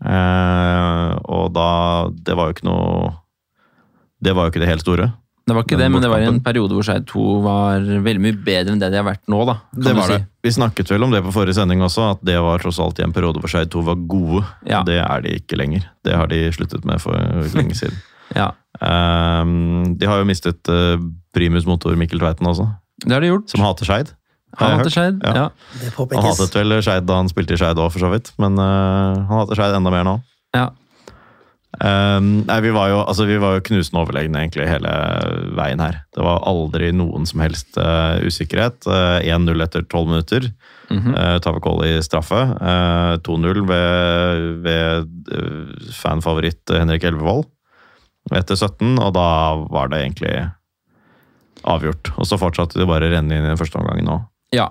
Uh, og da Det var jo ikke noe Det var jo ikke det helt store. Det var ikke det, men det var i en periode hvor Skeid 2 var veldig mye bedre enn det de har vært nå, da. Det var si. det. Vi snakket vel om det på forrige sending også, at det var tross alt i en periode hvor Skeid 2 var gode. Ja. Det er de ikke lenger. Det har de sluttet med for lenge siden. [LAUGHS] Ja, um, de har jo mistet eh, primus motor Mikkel Tveiten også, det har de gjort. som hater Skeid. Han hater Skeid. Ja. Ja. Det Han hatet vel Skeid da han spilte i Skeid òg, for så vidt. Men uh, han hater Skeid enda mer nå. Ja. Eh, nei, vi var, jo, altså, vi var jo knusende overlegne egentlig hele veien her. Det var aldri noen som helst uh, usikkerhet. Uh, 1-0 etter 12 minutter. Mhm. Uh, Tavakoli i straffe. Eh, 2-0 ved, ved eh, fanfavoritt Henrik Elvevold etter 17, og da var det egentlig avgjort. Og så fortsatte det bare å renne inn i den første omgangen nå. Ja.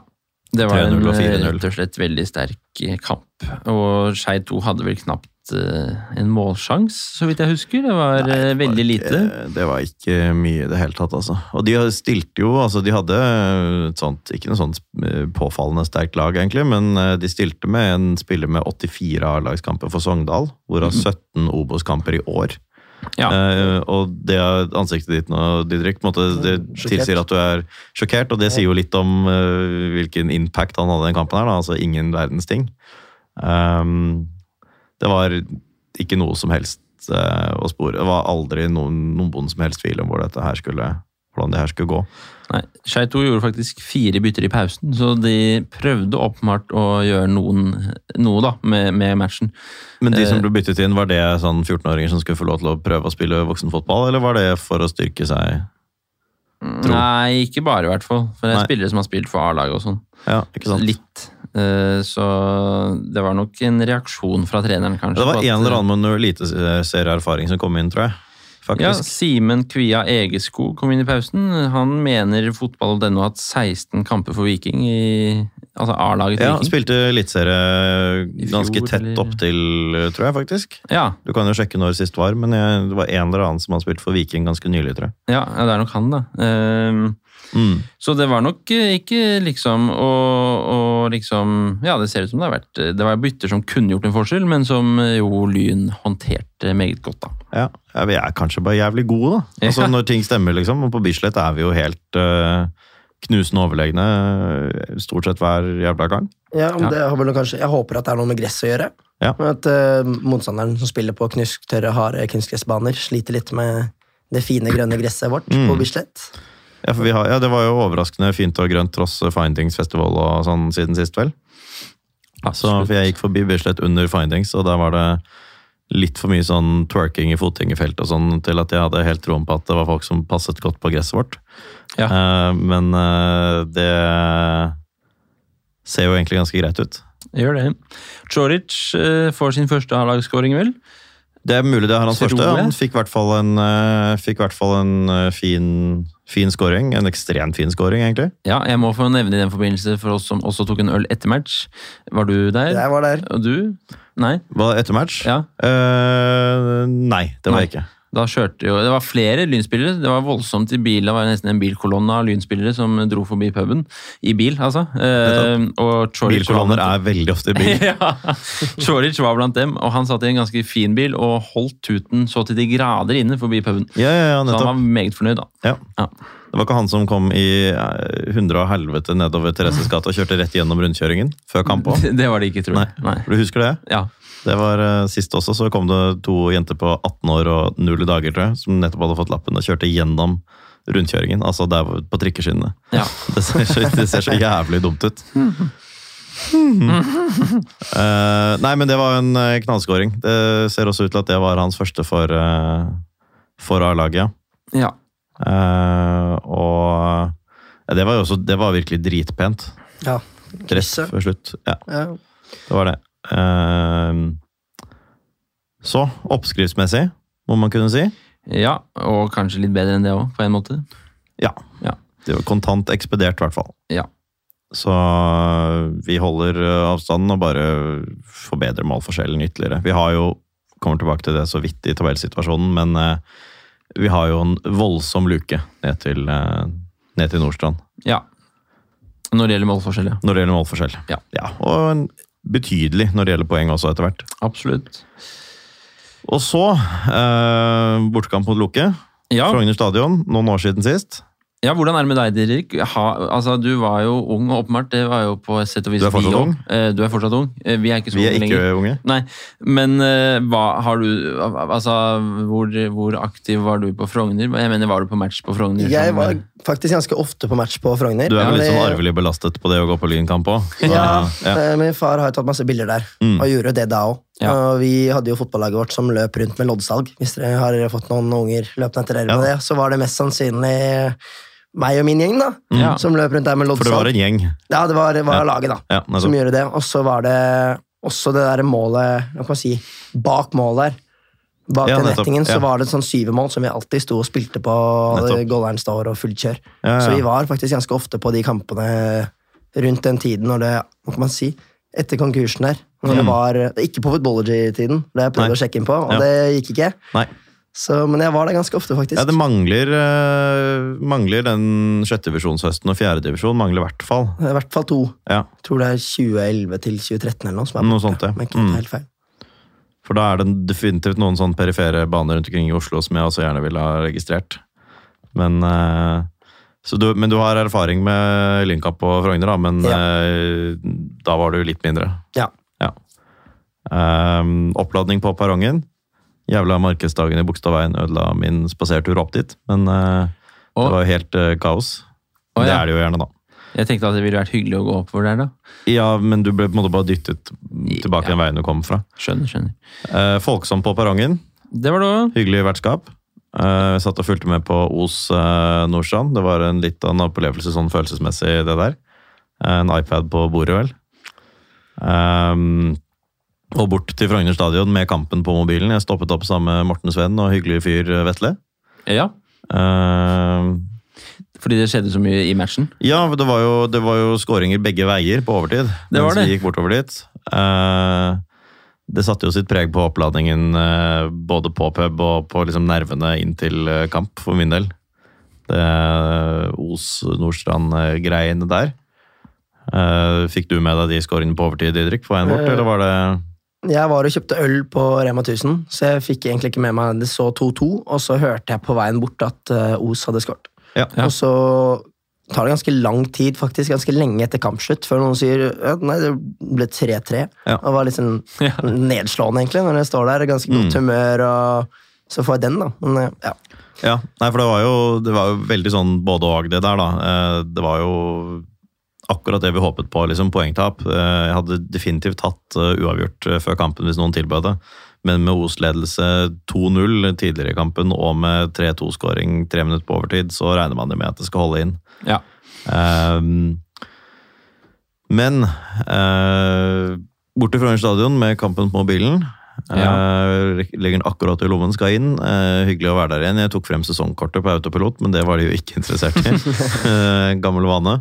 Det var en rett og slett veldig sterk eh, kamp. Og Skeid 2 hadde vel knapt eh, en målsjans, så vidt jeg husker. Det var Nei, eh, det var veldig ikke- lite. Det var ikke mye i det hele tatt, altså. Og de stilte jo altså De hadde et sånt, ikke noe sånt eh, påfallende sterkt lag, egentlig, men eh, de stilte med en spiller med 84 A-lagskamper for Sogndal, hvorav 17 Obos-kamper i år. Ja. Uh, og det ansiktet ditt nå, Didrik, på en måte, det tilsier at du er sjokkert, og det sier jo litt om uh, hvilken impact han hadde i den kampen her, da. altså ingen verdens ting. Um, det var ikke noe som helst uh, å spore. Det var aldri noen, noen som helst tvil om hvor dette her skulle, hvordan det her skulle gå. Nei, Skeito 2 gjorde faktisk fire bytter i pausen, så de prøvde åpenbart å gjøre noen, noe da, med, med matchen. Men de Eh. som ble byttet inn, var det sånn 14-åringer som skulle få lov til å prøve å spille voksenfotball, eller var det for å styrke seg? Tro. Nei, ikke bare i hvert fall. For det er Nei. spillere som har spilt for A-laget og sånn. Ja, ikke sant? Litt. Eh, Så det var nok en reaksjon fra treneren, kanskje. Det var en eller annen med noe eliteserieerfaring som kom inn, tror jeg. Ja, Simen Kvia Egeskog kom inn i pausen. Han mener fotball.no har hatt 16 kamper for Viking i altså A-laget til Ja, Viking. spilte eliteserie ganske tett eller? opp til, tror jeg faktisk. Ja, Du kan jo sjekke når sist var, men jeg, det var en eller annen som har spilt for Viking ganske nylig, tror jeg. ja, det er nok han, da. Ehm, Mm. Så det var nok eh, ikke liksom og, og liksom Ja, det ser ut som det har vært Det var bytter som kunne gjort en forskjell, men som eh, jo Lyn håndterte meget godt, da. Ja, ja, vi er kanskje bare jævlig gode, da. Altså, Ja. Når ting stemmer, liksom. Og på Bislett er vi jo helt uh, knusende overlegne stort sett hver jævla gang. Ja, det har vel kanskje, Jeg håper at det er noe med gress å gjøre. Ja. At uh, Motstanderen som spiller på knusktørre, harde kunstgressbaner, sliter litt med det fine, grønne gresset vårt Mm. på Bislett. Ja, for vi har, ja, Det var jo overraskende fint og grønt tross Findings Festival og sånn siden sist, vel. Så, for jeg gikk forbi Bislett under Findings, og der var det litt for mye sånn twerking i fotgjengerfelt og sånn, til at jeg hadde helt troen på at det var folk som passet godt på gresset vårt. Ja. Uh, men uh, det ser jo egentlig ganske greit ut. Gjør det. Choric uh, får sin første A-lagsskåring, vel? Det er mulig det er hans første. Han fikk i hvert fall en, fikk hvert fall en fin, fin scoring. En ekstremt fin scoring, egentlig. Ja, jeg må få nevne i den forbindelse for oss som også tok en øl etter match. Var du der? Jeg var der. Og du? Nei? Var etter match? Ja. Uh, nei, det var Nei. jeg ikke. Da kjørte jo Det var flere lynspillere. Det var voldsomt i bil. Det var nesten en bilkolonne av lynspillere som dro forbi puben. I bil, altså. Eh, Bilkolonner er veldig ofte i bil. [LAUGHS] ja, Choric var blant dem, og han satt i en ganske fin bil og holdt tuten så til de grader inne forbi puben. Ja, ja, ja, Så han var meget fornøyd, da. Ja. Ja. Det var ikke han som kom i eh, hundre og helvete nedover Thereses gate og kjørte rett gjennom rundkjøringen før kamp òg? Det var det ikke, tror jeg. Nei. Nei. du husker det? Ja. Det var eh, Sist også så kom det to jenter på 18 år og null dager, tror jeg, som nettopp hadde fått lappen og kjørte gjennom rundkjøringen. Altså der på trikkeskinnene. Ja. [LAUGHS] Det ser, så, det ser så jævlig dumt ut. Uh, [LAUGHS] nei, men det var en knallskåring. Det ser også ut til at det var hans første for, uh, for A-laget. ja. Eh, og ja, det var jo også Det var virkelig dritpent. Ja. Dress før slutt. Ja, Ja. det var det. Eh, så, oppskriftsmessig, må man kunne si. ja, og kanskje litt bedre enn det òg, på en måte. Ja. Ja. Det var kontant ekspedert, i hvert fall. Ja. Så vi holder eh, avstanden og bare forbedrer målforskjellen ytterligere. Vi har jo, kommer tilbake til det så vidt i tabellsituasjonen, men eh, vi har jo en voldsom luke ned til, eh, ned til Nordstrand. Ja. Når det gjelder målforskjell, ja. Når det gjelder målforskjell. Ja. og en betydelig når det gjelder poeng også, etter hvert. Absolutt. Og så, eh, bortekamp mot Loke. Ja, Frogner stadion, noen år siden sist. Ja, hvordan er det med deg, Dirk? Ha, altså, du var jo ung, åpenbart. Det var jo på et sett og vis Du er fortsatt ung? Eh, Du er fortsatt ung. Eh, Vi er ikke så Vi er unge ikke lenger. unge. Nei, men eh, hva har du Altså, hvor, hvor aktiv var du på Frogner? Jeg mener, var du på match på Frogner? Jeg var faktisk ganske ofte på match på Frogner. Du er vel litt sånn arvelig belastet på det å gå på Lynkamp òg? [LAUGHS] Ja, ja. min far har jo tatt masse bilder der, Mm. og gjorde det da òg. Ja. Vi hadde jo fotballaget vårt som løp rundt med loddsalg. Hvis dere har fått noen unger løpende etter dere Ja. med det, så var det mest sannsynlig meg og min gjeng da, Ja. som løp rundt der med For det var en gjeng. Ja, det var, var Ja. laget, da. Ja, som gjorde det. Og så var det også det der målet hva kan man si, bak målet der. Bak den nettopp, så var det et sånn syvemål som vi alltid sto og spilte på. Nettopp. Golderen står og fullt kjør. Så vi var faktisk ganske ofte på de kampene rundt den tiden når det Hva kan man si? Etter konkursen der. Når det Mm. var Ikke på Footballogy-tiden, det jeg prøvde Nei. å sjekke inn på, og det gikk ikke. Nei. Så, men jeg var der ganske ofte, faktisk. Ja, det mangler, uh, mangler den sjettedivisjonshøsten og fjerdedivisjon. Mangler i hvert fall. I hvert fall to. Ja, Jeg tror det er 2011 til 2013 eller noe. som er Noe sånt, ja. Men ikke Mm. helt feil. For da er det definitivt noen sånn perifere baner rundt omkring i Oslo som jeg også gjerne ville ha registrert. Men, uh, så du, men du har erfaring med Lynkamp og Frogner, da, men Ja. uh, da var du litt mindre. Ja. Ja. Um, oppladning på perrongen. Jævla markedsdagen i Bogstadveien ødela min spasertur opp dit, men eh, det var jo helt uh, kaos. Å, Det ja. er det jo gjerne, da. Jeg tenkte at det ville vært hyggelig å gå oppover der, da. Ja, men du ble på en måte bare dyttet tilbake Ja. den veien du kom fra. Skjønner, skjønner. Eh, folksom på perrongen. Det var det òg. Hyggelig vertskap. Eh, satt og fulgte med på Os eh, Nordstrand. Det var en litt av en opplevelse sånn følelsesmessig, det der. En iPad på bordet, vel. Ehm, og bort til Frogner stadion med kampen på mobilen. Jeg stoppet opp sammen med Morten Sveen og hyggelig fyr eh, Vetle. Ja, Uh, fordi det skjedde så mye i matchen. ja, det var jo, det var jo skåringer begge veier på overtid. Det var det. vi gikk bortover dit. Uh, det satte jo sitt preg på oppladningen både på pub og på liksom nervene inn til kamp, for min del. Det Os Nordstrand-greiene der. Eh, fikk du med deg de skåringene på overtid, Didrik, på veien bort, eller var det Jeg var og kjøpte øl på Rema 1000, så jeg fikk egentlig ikke med meg Det så 2-2, og så hørte jeg på veien bort at eh, Os hadde skåret. Ja. Ja. Og så tar det ganske lang tid, faktisk ganske lenge etter kampslutt, før noen sier ja, nei, det ble 3-3. Ja. Det var litt sånn [LAUGHS] nedslående, egentlig, når jeg står der. Ganske godt Mm. humør, og så får jeg den, da. Men eh, ja. Ja, nei, for det var jo, det var jo veldig sånn både og det der, da. Eh, Det var jo akkurat det vi håpet på, liksom, poengtap. Eh, Jeg hadde definitivt tatt eh, uavgjort eh, før kampen hvis noen tilbød det. Men med Os-ledelse 2-0 tidligere i kampen og med 3-2-skåring tre minutter på overtid, så regner man jo med at det skal holde inn. Ja. Um, men uh, borte fra Frogner stadion med kampen på mobilen. Eh, legger den akkurat i lommen, skal inn. Uh, hyggelig å være der igjen. Jeg tok frem sesongkortet på autopilot, men det var de jo ikke interessert i. [LAUGHS] Gammel vane.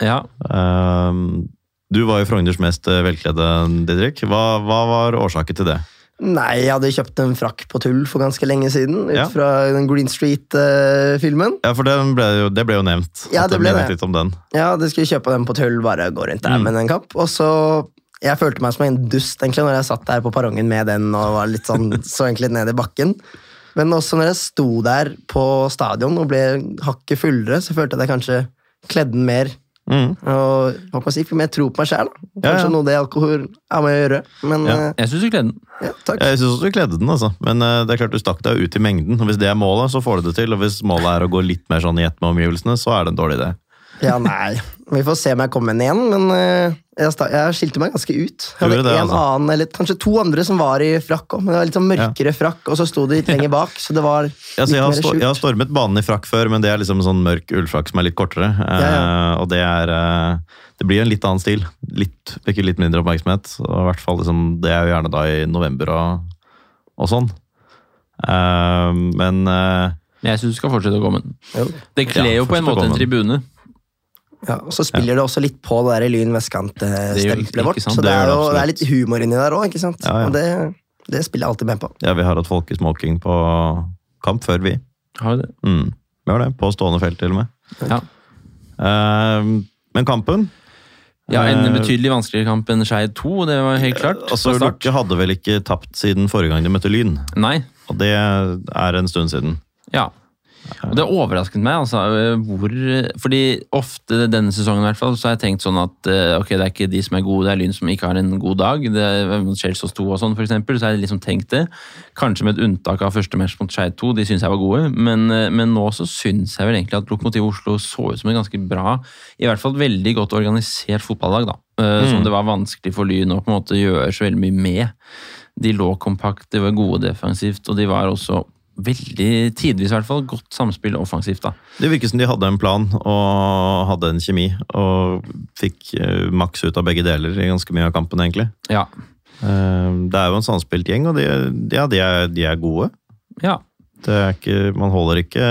Ja. Ehm, du var jo Frogners mest eh, velkledde, Didrik. Hva, hva var årsaken til det? Nei, jeg hadde kjøpt en frakk på tull for ganske lenge siden, ut Ja. fra den Green Street-filmen. Ja, for ble jo, det ble jo nevnt. Ja, det ble det. litt om den. Ja, du skulle kjøpe den på tull, bare gå rundt der Mm. med en kapp. Og så Jeg følte meg som en dust egentlig når jeg satt der på perrongen med den og var litt sånn, [LAUGHS] så egentlig ned i bakken. Men også når jeg sto der på stadion og ble hakket fullere, så følte jeg at jeg kanskje kledde den mer. Mm. Og hva kan man si, for mer tro på meg sjæl. Kanskje ja. noe det alkohol er med å gjøre. Men Ja. ja, Jeg syns du kledde den. ja takk. Jeg synes også du kledde den, altså. Men uh, det er klart du stakk deg ut i mengden. og Hvis det er målet, så får du det til. Og hvis målet er å gå litt mer sånn i ett med omgivelsene, så er det en dårlig idé. Ja, nei. Vi får se om jeg kommer inn igjen, men eh, jeg, sta- jeg skilte meg ganske ut. Jeg hadde det, en altså? annen, eller kanskje to andre som var i frakk òg, men det var litt sånn mørkere frakk, og så sto de litt lenger bak, så det var litt Ja, så jeg, har mer jeg har stormet banen i frakk før, men det er liksom sånn mørk ullfrakk som er litt kortere. Ja, uh, og det er uh, Det blir en litt annen stil. Litt, ikke litt mindre oppmerksomhet. Og i hvert fall liksom, Det er jo gjerne da i november og, og sånn. Uh, men eh, jeg syns du skal fortsette å komme. den. Det kler Ja, jo på en måte en tribune. Ja, og så spiller det også litt på det der Lyn vestkant-stempelet vårt, sant? så Det det er jo det er litt humor inni der òg, ikke sant? Ja, ja. Og det, det spiller jeg alltid med på. ja, vi har hatt folk i smoking på kamp før, vi. Har vi det? Mm. Vi har det. På stående felt, til og med. Ja. Uh, men kampen Ja, En Eh, betydelig vanskeligere kamp enn Skeid 2, det var helt klart. Altså, Lukke. Hadde vel ikke tapt siden forrige gang de møtte Lyn? Nei. Og det er en stund siden. Ja. Og det overrasket meg, altså, hvor Fordi ofte denne sesongen i hvert fall, så har jeg tenkt sånn at eh, ok, det er ikke de som er gode, det er Lyn som ikke har en god dag. Det er mot Chelsea 2 og sånn, for eksempel, så har jeg liksom tenkt det. Kanskje med et unntak av første match mot Skeid 2, de syns jeg var gode. Men, eh, men nå så syns jeg vel egentlig at Lokomotiv Oslo så ut som en ganske bra, i hvert fall veldig godt organisert fotballag, da. mm. Som det var vanskelig for Lyn å på en måte gjøre så veldig mye med. De lå kompakt, de var gode defensivt, og de var også veldig, tidvis i hvert fall, godt samspill offensivt. da. Det virker som de hadde en plan og hadde en kjemi, og fikk eh, maks ut av begge deler i ganske mye av kampen, egentlig. Ja. Eh, Det er jo en samspilt gjeng, og de, ja, de, er, de er gode. Ja. Det er ikke Man holder ikke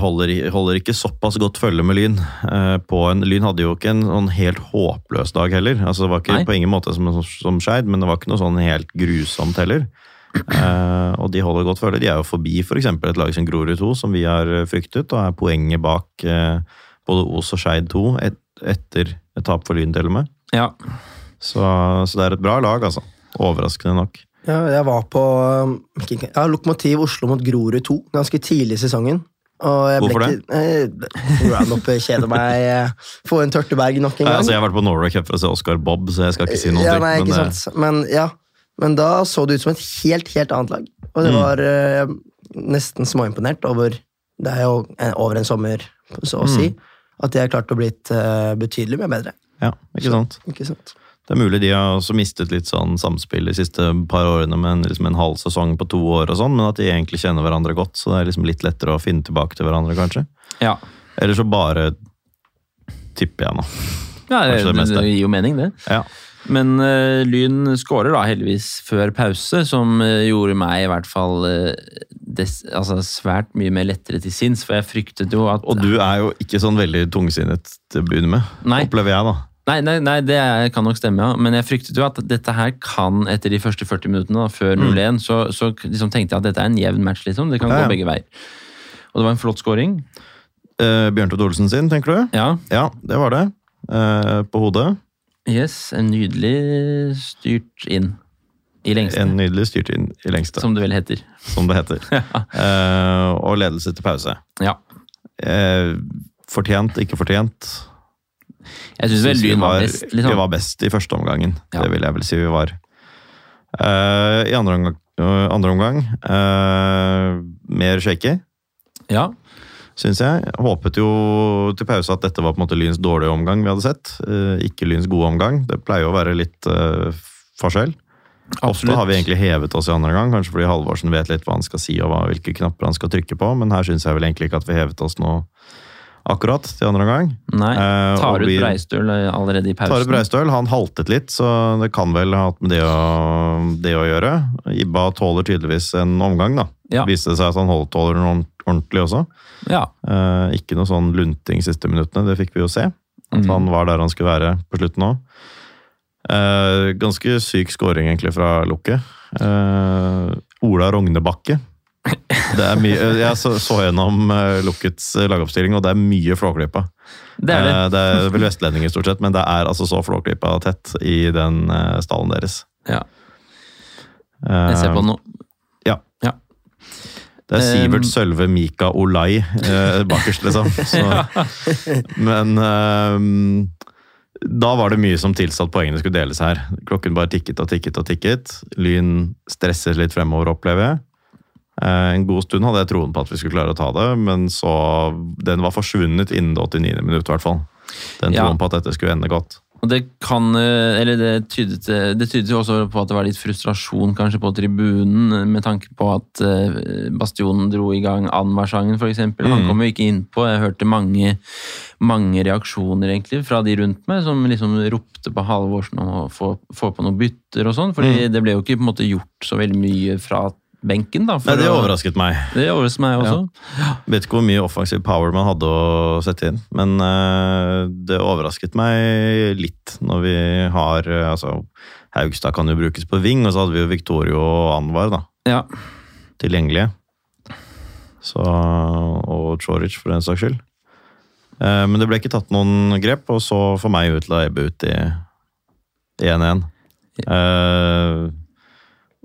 holder, holder ikke såpass godt følge med Lyn. eh, på en, Lyn hadde jo ikke en sånn helt håpløs dag heller. Altså, det var ikke Nei. på ingen måte som, som Skeid, men det var ikke noe sånn helt grusomt heller. Eh, og de holder godt følge. De er jo forbi f.eks. et lag som Grorud 2, som vi har eh, fryktet, og er poenget bak eh, både Os og Skeid 2 et, etter et tap for Lyn, til og med. ja. Så, så det er et bra lag, altså. Overraskende nok. Ja, jeg var på um, ja, Lokomotiv Oslo mot Grorud 2 ganske tidlig i sesongen. Og jeg ble Hvorfor det? Eh, Round kjeder meg. eh, Få en Tørteberg nok en gang. gang. altså, jeg har vært på Norway Cup for å se Oscar Bob, så jeg skal ikke si noe. ja, nei, ikke men, sant. Men, ja. Men da så det ut som et helt, helt annet lag. Og det Mm. var eh, nesten småimponert over Det er jo over en sommer, så å Mm. si. At de har klart å blitt uh, betydelig mye bedre. Ja, ikke sant? Ikke sant? Det er mulig de har også mistet litt sånn samspill de siste par årene med en, liksom en halv sesong på to år og sånn, men at de egentlig kjenner hverandre godt, så det er liksom litt lettere å finne tilbake til hverandre, kanskje. ja. Eller så bare tipper jeg nå. ja det, det det, gir jo mening, det. Ja. Men uh, Lyn skårer da heldigvis før pause, som uh, gjorde meg i hvert fall uh, des, altså svært mye mer lettere til sinns, for jeg fryktet jo at Og du er jo ikke sånn veldig tungsinnet til å begynne med, Nei. opplever jeg da. Nei, nei, nei, det kan nok stemme, ja. Men jeg fryktet jo at dette her kan, etter de første 40 minuttene, da, før 0-1, så, så liksom tenkte jeg at dette er en jevn match, liksom. Det kan Mm. Ja, gå begge veier. Og det var en flott scoring. Eh, Bjørntvedt Olsen sin, tenker du? Ja. Ja, det var det. Eh, på hodet. Yes, en nydelig styrt inn. I lengste, En nydelig styrt inn i lengste, som det vel heter. som det heter. [LAUGHS] Eh, og ledelse til pause. Ja. Eh, fortjent, ikke fortjent. Jeg syns vel vi Lyn var best, Vi liksom. var best i første omgangen. Ja. Det vil jeg vel si vi var. Uh, I andre omgang, øh, andre omgang uh, mer shaky, Ja. syns jeg. Håpet jo til pause at dette var på en måte Lyns dårlige omgang vi hadde sett. Uh, ikke Lyns gode omgang. Det pleier jo å være litt eh, forskjell. Ofte har vi egentlig hevet oss i andre gang, kanskje fordi Halvorsen vet litt hva han skal si og hvilke knapper han skal trykke på, men her syns jeg vel egentlig ikke at vi hevet oss nå akkurat til andre omgang. Nei. Eh, Tar ut Breistøl allerede i pausen. Tar ut Breistøl han haltet litt, så det kan vel ha hatt med det å, det å gjøre. Ibba tåler tydeligvis en omgang, da. Ja. Viste det seg at han holdt, tåler den ordentlig også. Ja. Eh, ikke noe sånn lunting siste minuttene, det fikk vi jo se. At mm. han var der han skulle være på slutten òg. Eh, ganske syk scoring egentlig fra Lukket. Eh, Ola Rognebakke. Det er mye, jeg så, så gjennom eh, Lukkets lagoppstilling, og det er mye Flåklypa. Det er det. Eh, Det er vel vestlendinger stort sett, men det er altså så flåklypa tett i den eh, stallen deres. Ja. Jeg ser på den nå. Ja. Ja. Det er Sivert Um, Sølve Mika Olai eh, bakerst, liksom. [LAUGHS] Så, men eh, da var det mye som tilsa at poengene skulle deles her. Klokken bare tikket og tikket og tikket. Lyn stresser litt fremover, opplever jeg. Eh, En god stund hadde jeg troen på at vi skulle klare å ta det, men så Den var forsvunnet innen det 89. minutt, i hvert fall. Den Ja. troen på at dette skulle ende godt. Og det kan eh, Eller det tydet, det tydet jo også på at det var litt frustrasjon kanskje på tribunen, med tanke på at eh, Bastionen dro i gang Anmar-sangen, f.eks. Han Mm. kom jo ikke innpå. Jeg hørte mange, mange reaksjoner egentlig fra de rundt meg, som liksom ropte på Halvorsen om å få, få på noen bytter og sånn. fordi Mm. det ble jo ikke på en måte gjort så veldig mye fra benken. da. Nei, det overrasket meg. Det overrasket meg også. Vet ikke hvor mye offensiv power man hadde å sette inn, men uh, det overrasket meg litt når vi har uh, altså, Haugstad kan jo brukes på wing, og så hadde vi jo Victorio og Anwar da, Ja. tilgjengelige. Så, og Choric, for den saks skyld. Uh, men det ble ikke tatt noen grep, og så for meg ut til ebbe ut i i 1-1. Eh,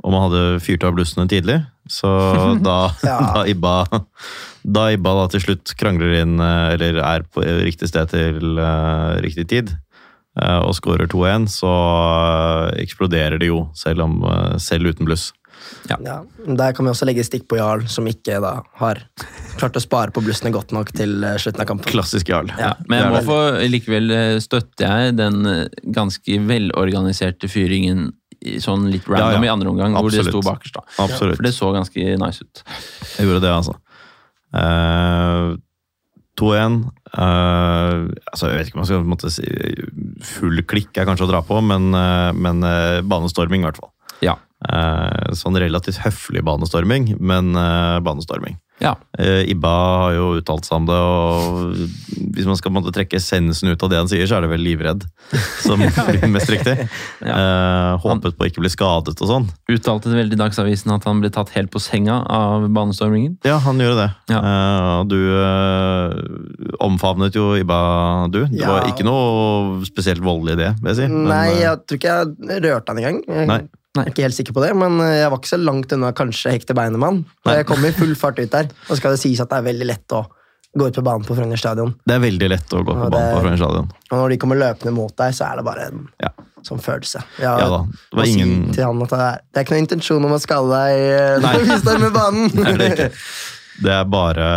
og man hadde fyrt av blussene tidlig, så [LAUGHS] da, Ja. [LAUGHS] da Ibba da Ibba da til slutt krangler inn, eh, eller er på riktig sted til uh, riktig tid, uh, og skårer 2-1, så uh, eksploderer det jo, selv, om, selv uten bluss. Ja. Der kan vi også legge stikk på Jarl, som ikke da har klart å spare på blussene godt nok til slutten av kampen. Klassisk Jarl. Ja. Men jeg må få, likevel støtter jeg den ganske velorganiserte fyringen sånn litt random Ja, ja. i andre omgang, hvor det Absolutt. sto bakerst. da. Absolutt. For det så ganske nice ut. Jeg gjorde det, altså. Uh, 2-1. Uh, altså, jeg vet ikke om man skal måte si full klikk er kanskje å dra på, men, uh, men eh, banestorming i hvert fall. Ja. Eh, sånn relativt høflig banestorming, men banestorming. Ja. Eh, Ibba har jo uttalt seg om det, og hvis man skal måtte, trekke essensen ut av det han sier, så er det vel livredd, som [LAUGHS] blir mest riktig. Eh, håpet på å ikke bli skadet og sånn. Uttalte det veldig i Dagsavisen at han ble tatt helt på senga av banestormingen. Ja, han gjorde det. Ja. Eh, og du eh, omfavnet jo Ibba, du. Det Ja. var ikke noe spesielt voldelig i det, vil jeg si. Nei, Men, jeg tror ikke jeg rørte han engang. Jeg Nei. er ikke helt sikker på det, men eh, jeg var ikke så langt unna kanskje hekte Nei. Jeg kom i full fart ut der. Og skal det sies at det er veldig lett å gå ut på banen på Frogner stadion. Det er veldig lett å gå på banen på Frogner stadion. Og når de kommer løpende mot deg, så er det bare en Ja. sånn følelse. Ja, Ja da, det var ingen- si til han at det er, det er ikke noen intensjon om å skade deg eh, Nei. når vi står med banen. Det er det ikke. Det er bare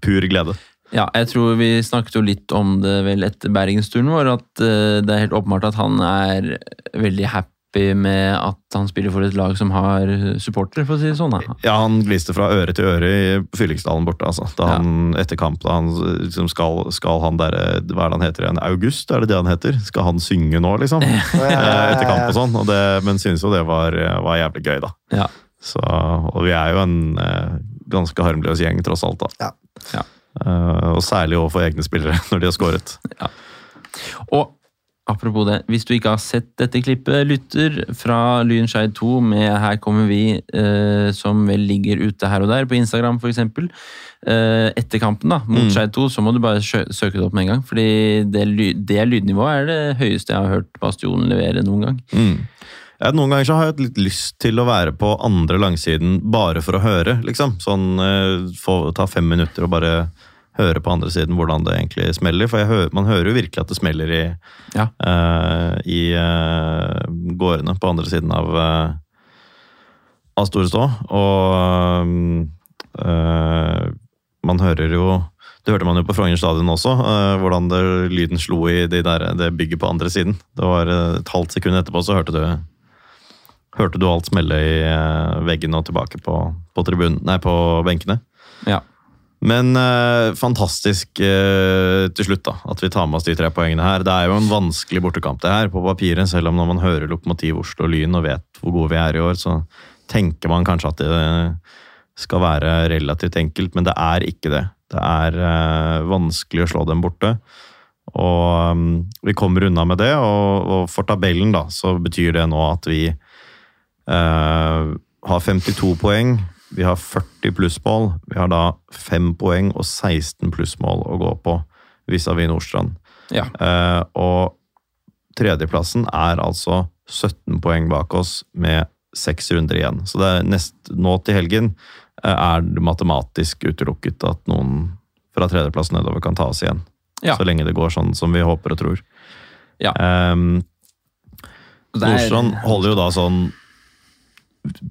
pur glede. Ja, jeg tror vi snakket jo litt om det vel etter bergensturen vår, at eh, det er helt åpenbart at han er veldig happy med at han spiller for et lag som har supportere, for å si det sånn. Da. Ja, han gliste fra øre til øre i Fyllingsdalen borte, altså. Da Ja. etter kamp, da han liksom skal, skal han derre Hva er det han heter igjen? August, er det det han heter? Skal han synge nå, liksom? [LAUGHS] Eh, Etter kamp og sånn. Og det, men synes jo det var, var jævlig gøy, da. Ja. Så, og vi er jo en eh, ganske harmløs gjeng, tross alt, da. Ja. Ja. Eh, og særlig overfor egne spillere, [LAUGHS] når de har skåret. Og apropos det, hvis du ikke har sett dette klippet, lytter fra Lyn Skeid 2 med Her kommer vi, eh, som vel ligger ute her og der, på Instagram f.eks. Eh, etter kampen da, mot Mm. Skeid 2, så må du bare søke det opp med en gang. fordi det, det lydnivået er det høyeste jeg har hørt Bastionen levere noen gang. Mm. Jeg, noen ganger så har jeg hatt litt lyst til å være på andre langsiden bare for å høre, liksom. Sånn eh, få, ta fem minutter og bare høre på andre siden hvordan det egentlig smeller. For jeg hø man hører jo virkelig at det smeller i, Ja. uh, i uh, gårdene på andre siden av, uh, av Store Stå. Og man hører jo det hørte man jo på Frogner stadion også, hvordan det, lyden slo i de der, det bygget på andre siden. Det var Et halvt sekund etterpå så hørte du hørte du alt smelle i veggene og tilbake på, på, tribunen, nei, på benkene. Ja. Men eh, fantastisk eh, til slutt da, at vi tar med oss de tre poengene her. Det er jo en vanskelig bortekamp det her på papiret, selv om når man hører Lokomotiv Oslo og Lyn og vet hvor gode vi er i år, så tenker man kanskje at det skal være relativt enkelt, men det er ikke det. Det er eh, vanskelig å slå dem borte. Og um, vi kommer unna med det, og, og for tabellen da, så betyr det nå at vi eh, har 52 poeng. Vi har 40 plussmål. Vi har da 5 poeng og 16 plussmål å gå på vis-à-vis Nordstrand. Ja. Eh, og tredjeplassen er altså 17 poeng bak oss med seks runder igjen. Så det er nest, nå til helgen eh, er det matematisk utelukket at noen fra tredjeplass nedover kan ta oss igjen. Ja. Så lenge det går sånn som vi håper og tror. Ja. Er- Nordstrand holder jo da sånn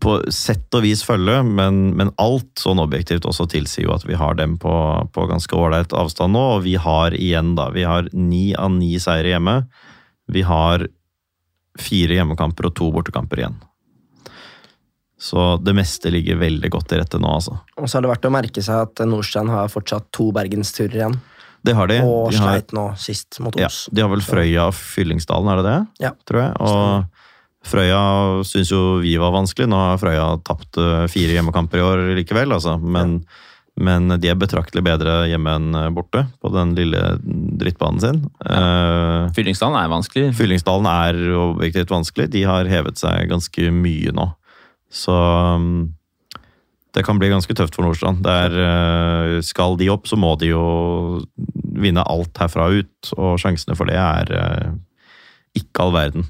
på sett og vis følge, men, men alt sånn objektivt også tilsier jo at vi har dem på, på ganske ålreit avstand nå. Og vi har igjen, da Vi har ni av ni seire hjemme. Vi har fire hjemmekamper og to bortekamper igjen. Så det meste ligger veldig godt til rette nå, altså. Og så har det vært å merke seg at Nordstrand har fortsatt to bergensturer igjen. Det har de. Og de har, sleit nå sist mot ja, de har vel Frøya og Fyllingsdalen, er det det? Ja. Tror jeg. Og Frøya syns jo vi var vanskelig. Nå har Frøya tapt eh, fire hjemmekamper i år likevel, altså. Men, men de er betraktelig bedre hjemme enn eh, borte på den lille drittbanen sin. Eh, Fyllingsdalen er vanskelig. Fyllingsdalen er objektivt vanskelig. De har hevet seg ganske mye nå. Så um, det kan bli ganske tøft for Nordstrand. Der, skal de opp, så må de jo vinne alt herfra ut, og sjansene for det er ikke all verden.